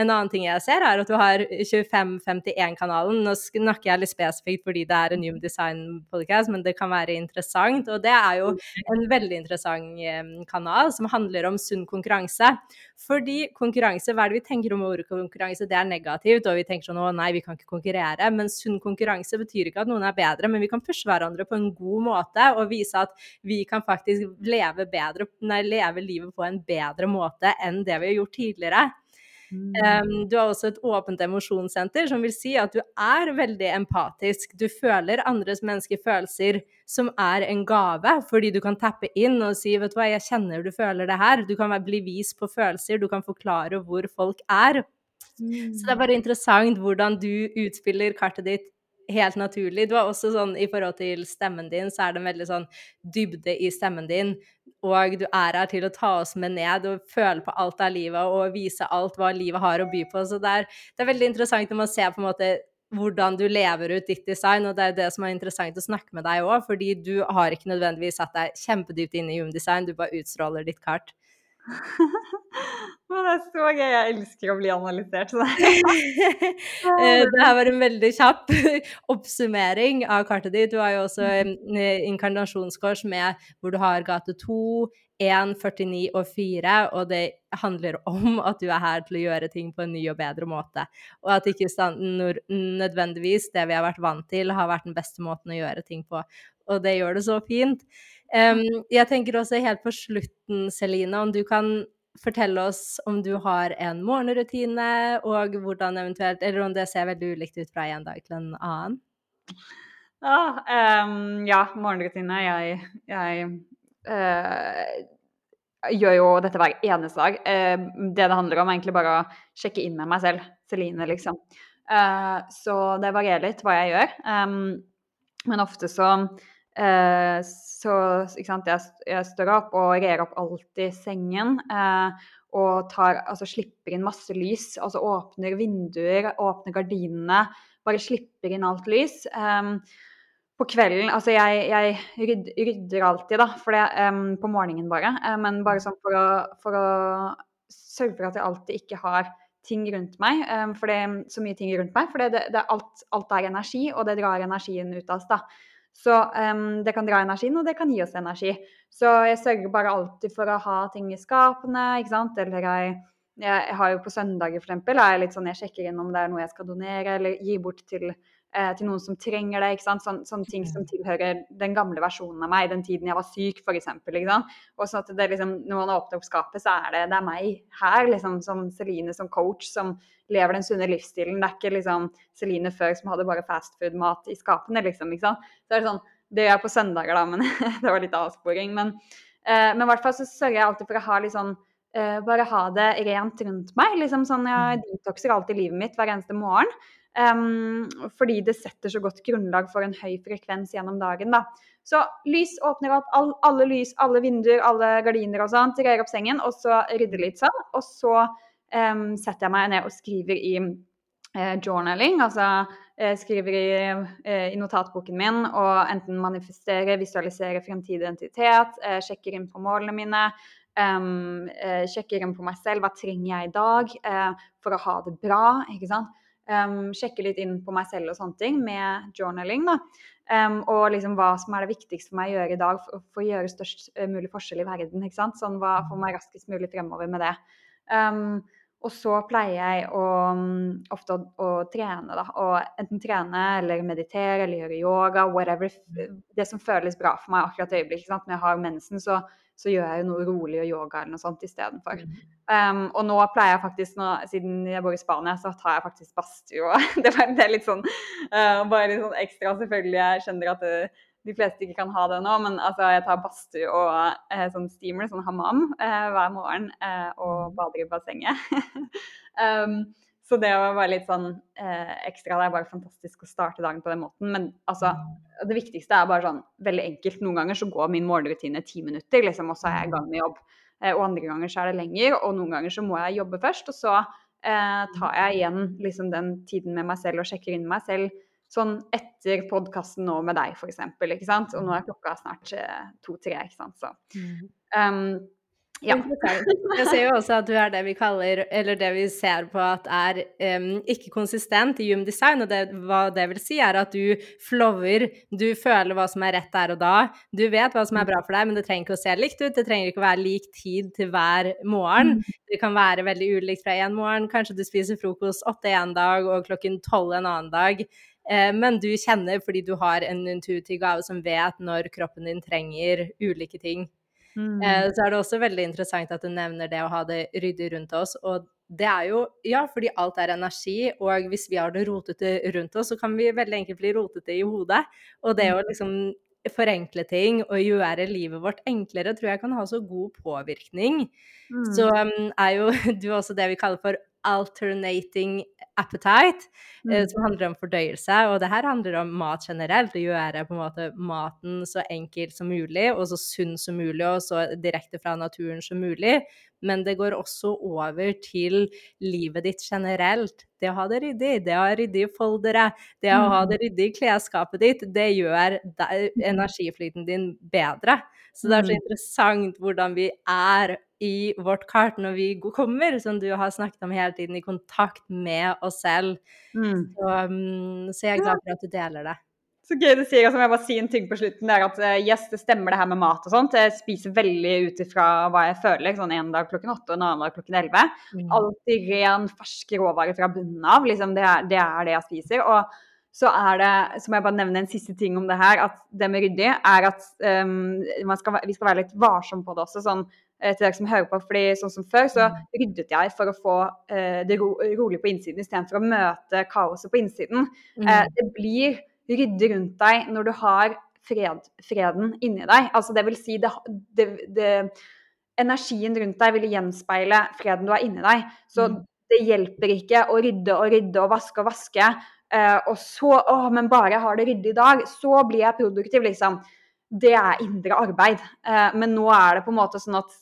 En annen ting jeg ser, er at du har 2551-kanalen. Nå snakker jeg litt spesifikt fordi det er en Human Design-podcast, men det kan være interessant. Og det er jo en veldig interessant kanal som handler om sunn konkurranse. Fordi konkurranse, hva er det vi tenker om ordet konkurranse? Det er negativt, og vi tenker sånn å nei, vi kan ikke konkurrere. Men sunn konkurranse betyr ikke at noen er bedre, men vi kan pushe hverandre på en god måte og vise at vi kan faktisk leve, bedre, nei, leve livet på en bedre måte enn det vi har gjort tidligere. Um, du har også et åpent emosjonssenter, som vil si at du er veldig empatisk. Du føler andres mennesker følelser som er en gave, fordi du kan tappe inn og si 'vet du hva, jeg kjenner du føler det her'. Du kan bli vist på følelser, du kan forklare hvor folk er. Så det er bare interessant hvordan du utspiller kartet ditt helt naturlig. Du har også sånn i forhold til stemmen din, så er det en veldig sånn dybde i stemmen din. Og du er her til å ta oss med ned og føle på alt av livet og vise alt hva livet har å by på. Så det er, det er veldig interessant når man ser på en måte hvordan du lever ut ditt design, og det er det som er interessant å snakke med deg òg, fordi du har ikke nødvendigvis satt deg kjempedypt inn i humdesign, du bare utstråler ditt kart. det er så gøy. Jeg elsker å bli analysert. det her var en veldig kjapp oppsummering av kartet ditt. Du har jo også en inkarnasjonskors med hvor du har gate 2, 1, 49 og 4, og det handler om at du er her til å gjøre ting på en ny og bedre måte. Og at ikke nødvendigvis det vi har vært vant til, har vært den beste måten å gjøre ting på. Og det gjør det så fint. Um, jeg tenker også helt på slutten, Celine, om du kan fortelle oss om du har en morgenrutine, og hvordan eventuelt Eller om det ser veldig ulikt ut fra en dag til en annen? Ja, um, ja morgenrutine. Jeg, jeg uh, gjør jo dette hver eneste dag. Uh, det det handler om, er egentlig bare å sjekke inn med meg selv. Celine, liksom. Uh, så det varierer litt hva jeg gjør. Um, men ofte så Eh, så sant, jeg, jeg, står opp og rer opp alltid sengen. Eh, og tar, altså, slipper inn masse lys. Altså åpner vinduer, åpner gardinene. Bare slipper inn alt lys. Eh, på kvelden Altså, jeg, jeg rydder, rydder, alltid, da, for det, um, på morgenen bare. Uh, men bare sånn for å, for å, sørge for at jeg alltid ikke har ting rundt meg. Um, for det så mye ting rundt meg. For alt, alt, er energi, og det drar energien ut av oss, da. Så um, det kan dra energien, og det kan gi oss energi. Så jeg sørger bare alltid for å ha ting i skapene, ikke sant. Eller jeg, jeg har jo på søndager, for eksempel, jeg sånn jeg sjekker inn om det er noe jeg skal donere, eller gi bort til, eh, til noen som trenger det. ikke sant? Sånn, sånne ting som tilhører den gamle versjonen av meg, den tiden jeg var syk, f.eks. Og sånn at det liksom, når man åpner opp skapet, så er det, det er meg her, liksom, som Celine, som coach, som lever den sunne livsstilen. Det er ikke liksom Celine før som hadde bare fastfood-mat i skapene, liksom. ikke sant? Så er det sånn, det gjør jeg på søndager, da, men det var litt avsporing. Men, eh, men i hvert fall så sørger jeg alltid for å ha litt sånn eh, Bare ha det rent rundt meg. liksom sånn, Jeg detoxer alltid livet mitt hver eneste morgen. Um, fordi det setter så godt grunnlag for en høy frekvens gjennom dagen. da. Så lys åpner opp all, alle lys, alle vinduer, alle gardiner og sånt. Rer opp sengen, og så rydder litt sånn. Og så um, setter jeg meg ned og skriver i uh, journaling, altså uh, skriver i, uh, i, notatboken min og enten manifesterer, visualiserer fremtidig identitet, sjekker inn på målene mine. Um, sjekker inn på meg selv, hva trenger jeg i dag for å ha det bra? ikke sant? Um, sjekke litt inn på meg selv og sånne ting med journaling. da. Um, og liksom hva som er det viktigste for meg å gjøre i dag for, å gjøre størst uh, mulig forskjell i verden. ikke sant? Sånn hva får meg raskest mulig fremover med det. Um, og så pleier jeg å, um, ofte å, å, trene, da. Og enten trene eller meditere eller gjøre yoga, whatever. Det som føles bra for meg akkurat i øyeblikket. Når jeg har mensen, så så gjør jeg jo noe rolig og yoga eller noe sånt istedenfor. Mm. Um, og nå pleier jeg faktisk, nå, siden jeg bor i Spania, så tar jeg faktisk badstue. det, det er litt sånn uh, bare litt sånn ekstra, selvfølgelig. Jeg skjønner at det, de fleste ikke kan ha det nå, men altså, jeg tar badstue og uh, sånn steamer, sånn hammam, uh, hver morgen og mm. bader i bassenget. um, så det var bare litt sånn eh, ekstra. Det er bare fantastisk å starte dagen på den måten. Men altså, mm. det viktigste er bare sånn veldig enkelt. Noen ganger så går min morgenrutine ti minutter, liksom, og så er jeg i gang med jobb. Eh, og andre ganger så er det lenger, og noen ganger så må jeg jobbe først. Og så eh, tar jeg igjen liksom, den tiden med meg selv og sjekker inn meg selv sånn etter podkasten nå med deg, f.eks. Og nå er klokka snart eh, to-tre, ikke sant. Så um, ja. Jeg ser jo også at du er det vi kaller, eller det vi ser på at er um, ikke konsistent i Hume design. Og det, hva det vil si, er at du flower, du føler hva som er rett der og da. Du vet hva som er bra for deg, men det trenger ikke å se likt ut. Det trenger ikke å være lik tid til hver morgen. Mm. Det kan være veldig ulikt fra én morgen. Kanskje du spiser frokost åtte en dag og klokken tolv en annen dag. Eh, men du kjenner fordi du har en intuitiv gave som vet når kroppen din trenger ulike ting. Mm. Eh, så er det også veldig interessant at du nevner det å ha det ryddig rundt oss. Og det er jo Ja, fordi alt er energi, og hvis vi har det rotete rundt oss, så kan vi veldig enkelt bli rotete i hodet. Og det å mm. liksom forenkle ting og gjøre livet vårt enklere, tror jeg kan ha så god påvirkning. Mm. Så um, er jo du også det vi kaller for alternating appetite, eh, mm. som handler om fordøyelse. Og det her handler om mat generelt. Å gjøre på en måte maten så enkelt som mulig, og så sunn som mulig, og så direkte fra naturen som mulig. Men det går også over til livet ditt generelt. Det å ha det ryddig, det å ha ryddige foldere, det å ha mm. det ryddig i klesskapet ditt, det gjør mm. energiflyten din bedre. Så det er så interessant hvordan vi er i vårt kart når vi kommer, som du har snakket om hele tiden, i kontakt med oss selv. Mm. Så, um, så, jeg er glad for at du deler det. Så gøy du sier, og som jeg bare si en ting på slutten. det er at eh, yes, det stemmer det her med mat og sånt. Jeg spiser veldig ut ifra hva jeg føler. Sånn en dag klokken åtte og en annen dag klokken elleve. Mm. Alltid ren, ferske råvare fra bunnen av. Liksom, det, er, det, er, det jeg spiser. Og så er det, så må jeg bare nevne en siste ting om det her, at det med ryddig er at um, skal, vi skal være litt varsomme på det også. sånn til dere som hører på. fordi sånn som før, så mm. ryddet jeg for å få eh, det ro rolig på innsiden istedenfor å møte kaoset på innsiden. Mm. Eh, det blir ryddig rundt deg når du har fred, freden inni deg. Altså det vil si det, det, det, Energien rundt deg vil gjenspeile freden du har inni deg. Så mm. det hjelper ikke å rydde og rydde og vaske og vaske. Uh, og så Å, men bare jeg har det ryddig i dag, så blir jeg produktiv, liksom det er indre arbeid. Eh, men nå er det på en måte sånn at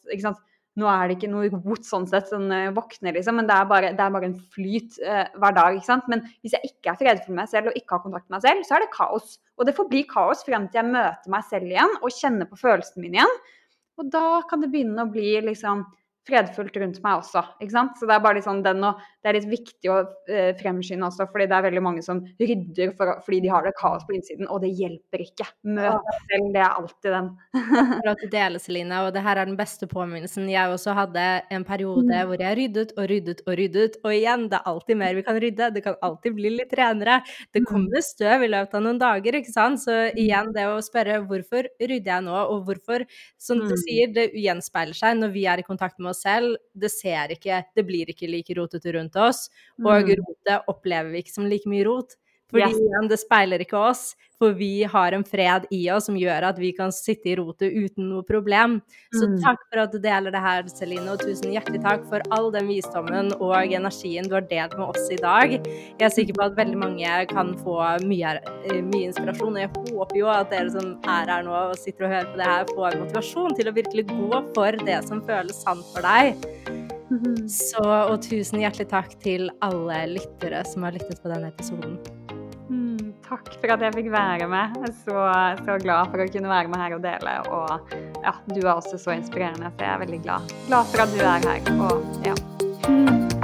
Nå er det ikke noe rot sånn sett, sånn våkner liksom, men det er, bare, det er bare en flyt eh, hver dag. ikke sant? Men hvis jeg ikke er fredfull med meg selv og ikke har kontakt med meg selv, så er det kaos. Og det forblir kaos frem til jeg møter meg selv igjen og kjenner på følelsene mine igjen. Og da kan det begynne å bli liksom fredfullt rundt meg også. ikke sant? Så Det er bare litt sånn den og, det er litt viktig å eh, fremskynde også, fordi det er veldig mange som rydder for, fordi de har det kaos på innsiden, og det hjelper ikke. Møt deg selv, det er alltid den. for at du deler, Celine, og det her er den beste påminnelsen. Jeg også hadde en periode mm. hvor jeg ryddet og ryddet og ryddet, og igjen, det er alltid mer vi kan rydde, det kan alltid bli litt renere. Det mm. kommer støv i løpet av noen dager, ikke sant, så mm. igjen det å spørre hvorfor rydder jeg nå, og hvorfor, som du sier, det gjenspeiler seg når vi er i kontakt med oss selv, det ser ikke Det blir ikke like rotete rundt oss. Og mm. rotet opplever vi ikke som like mye rot. Fordi yes. igjen, det speiler ikke oss, for vi har en fred i oss som gjør at vi kan sitte i rotet uten noe problem. Så mm. takk for at du deler det her, Celine, og tusen hjertelig takk for all den visdommen og energien du har delt med oss i dag. Jeg er sikker på at veldig mange kan få mye, eh, mye inspirasjon, og jeg håper jo at dere som er her nå og sitter og hører på det her, får motivasjon til å virkelig gå for det som føles sant for deg. Så, og tusen hjertelig takk til alle lyttere som har lyttet på denne episoden. Mm, takk for at jeg fikk være med. Jeg er så, så, glad for å kunne være med her og dele. Og ja, du er også så inspirerende, så jeg er veldig glad. Glad for at du er her. Og ja.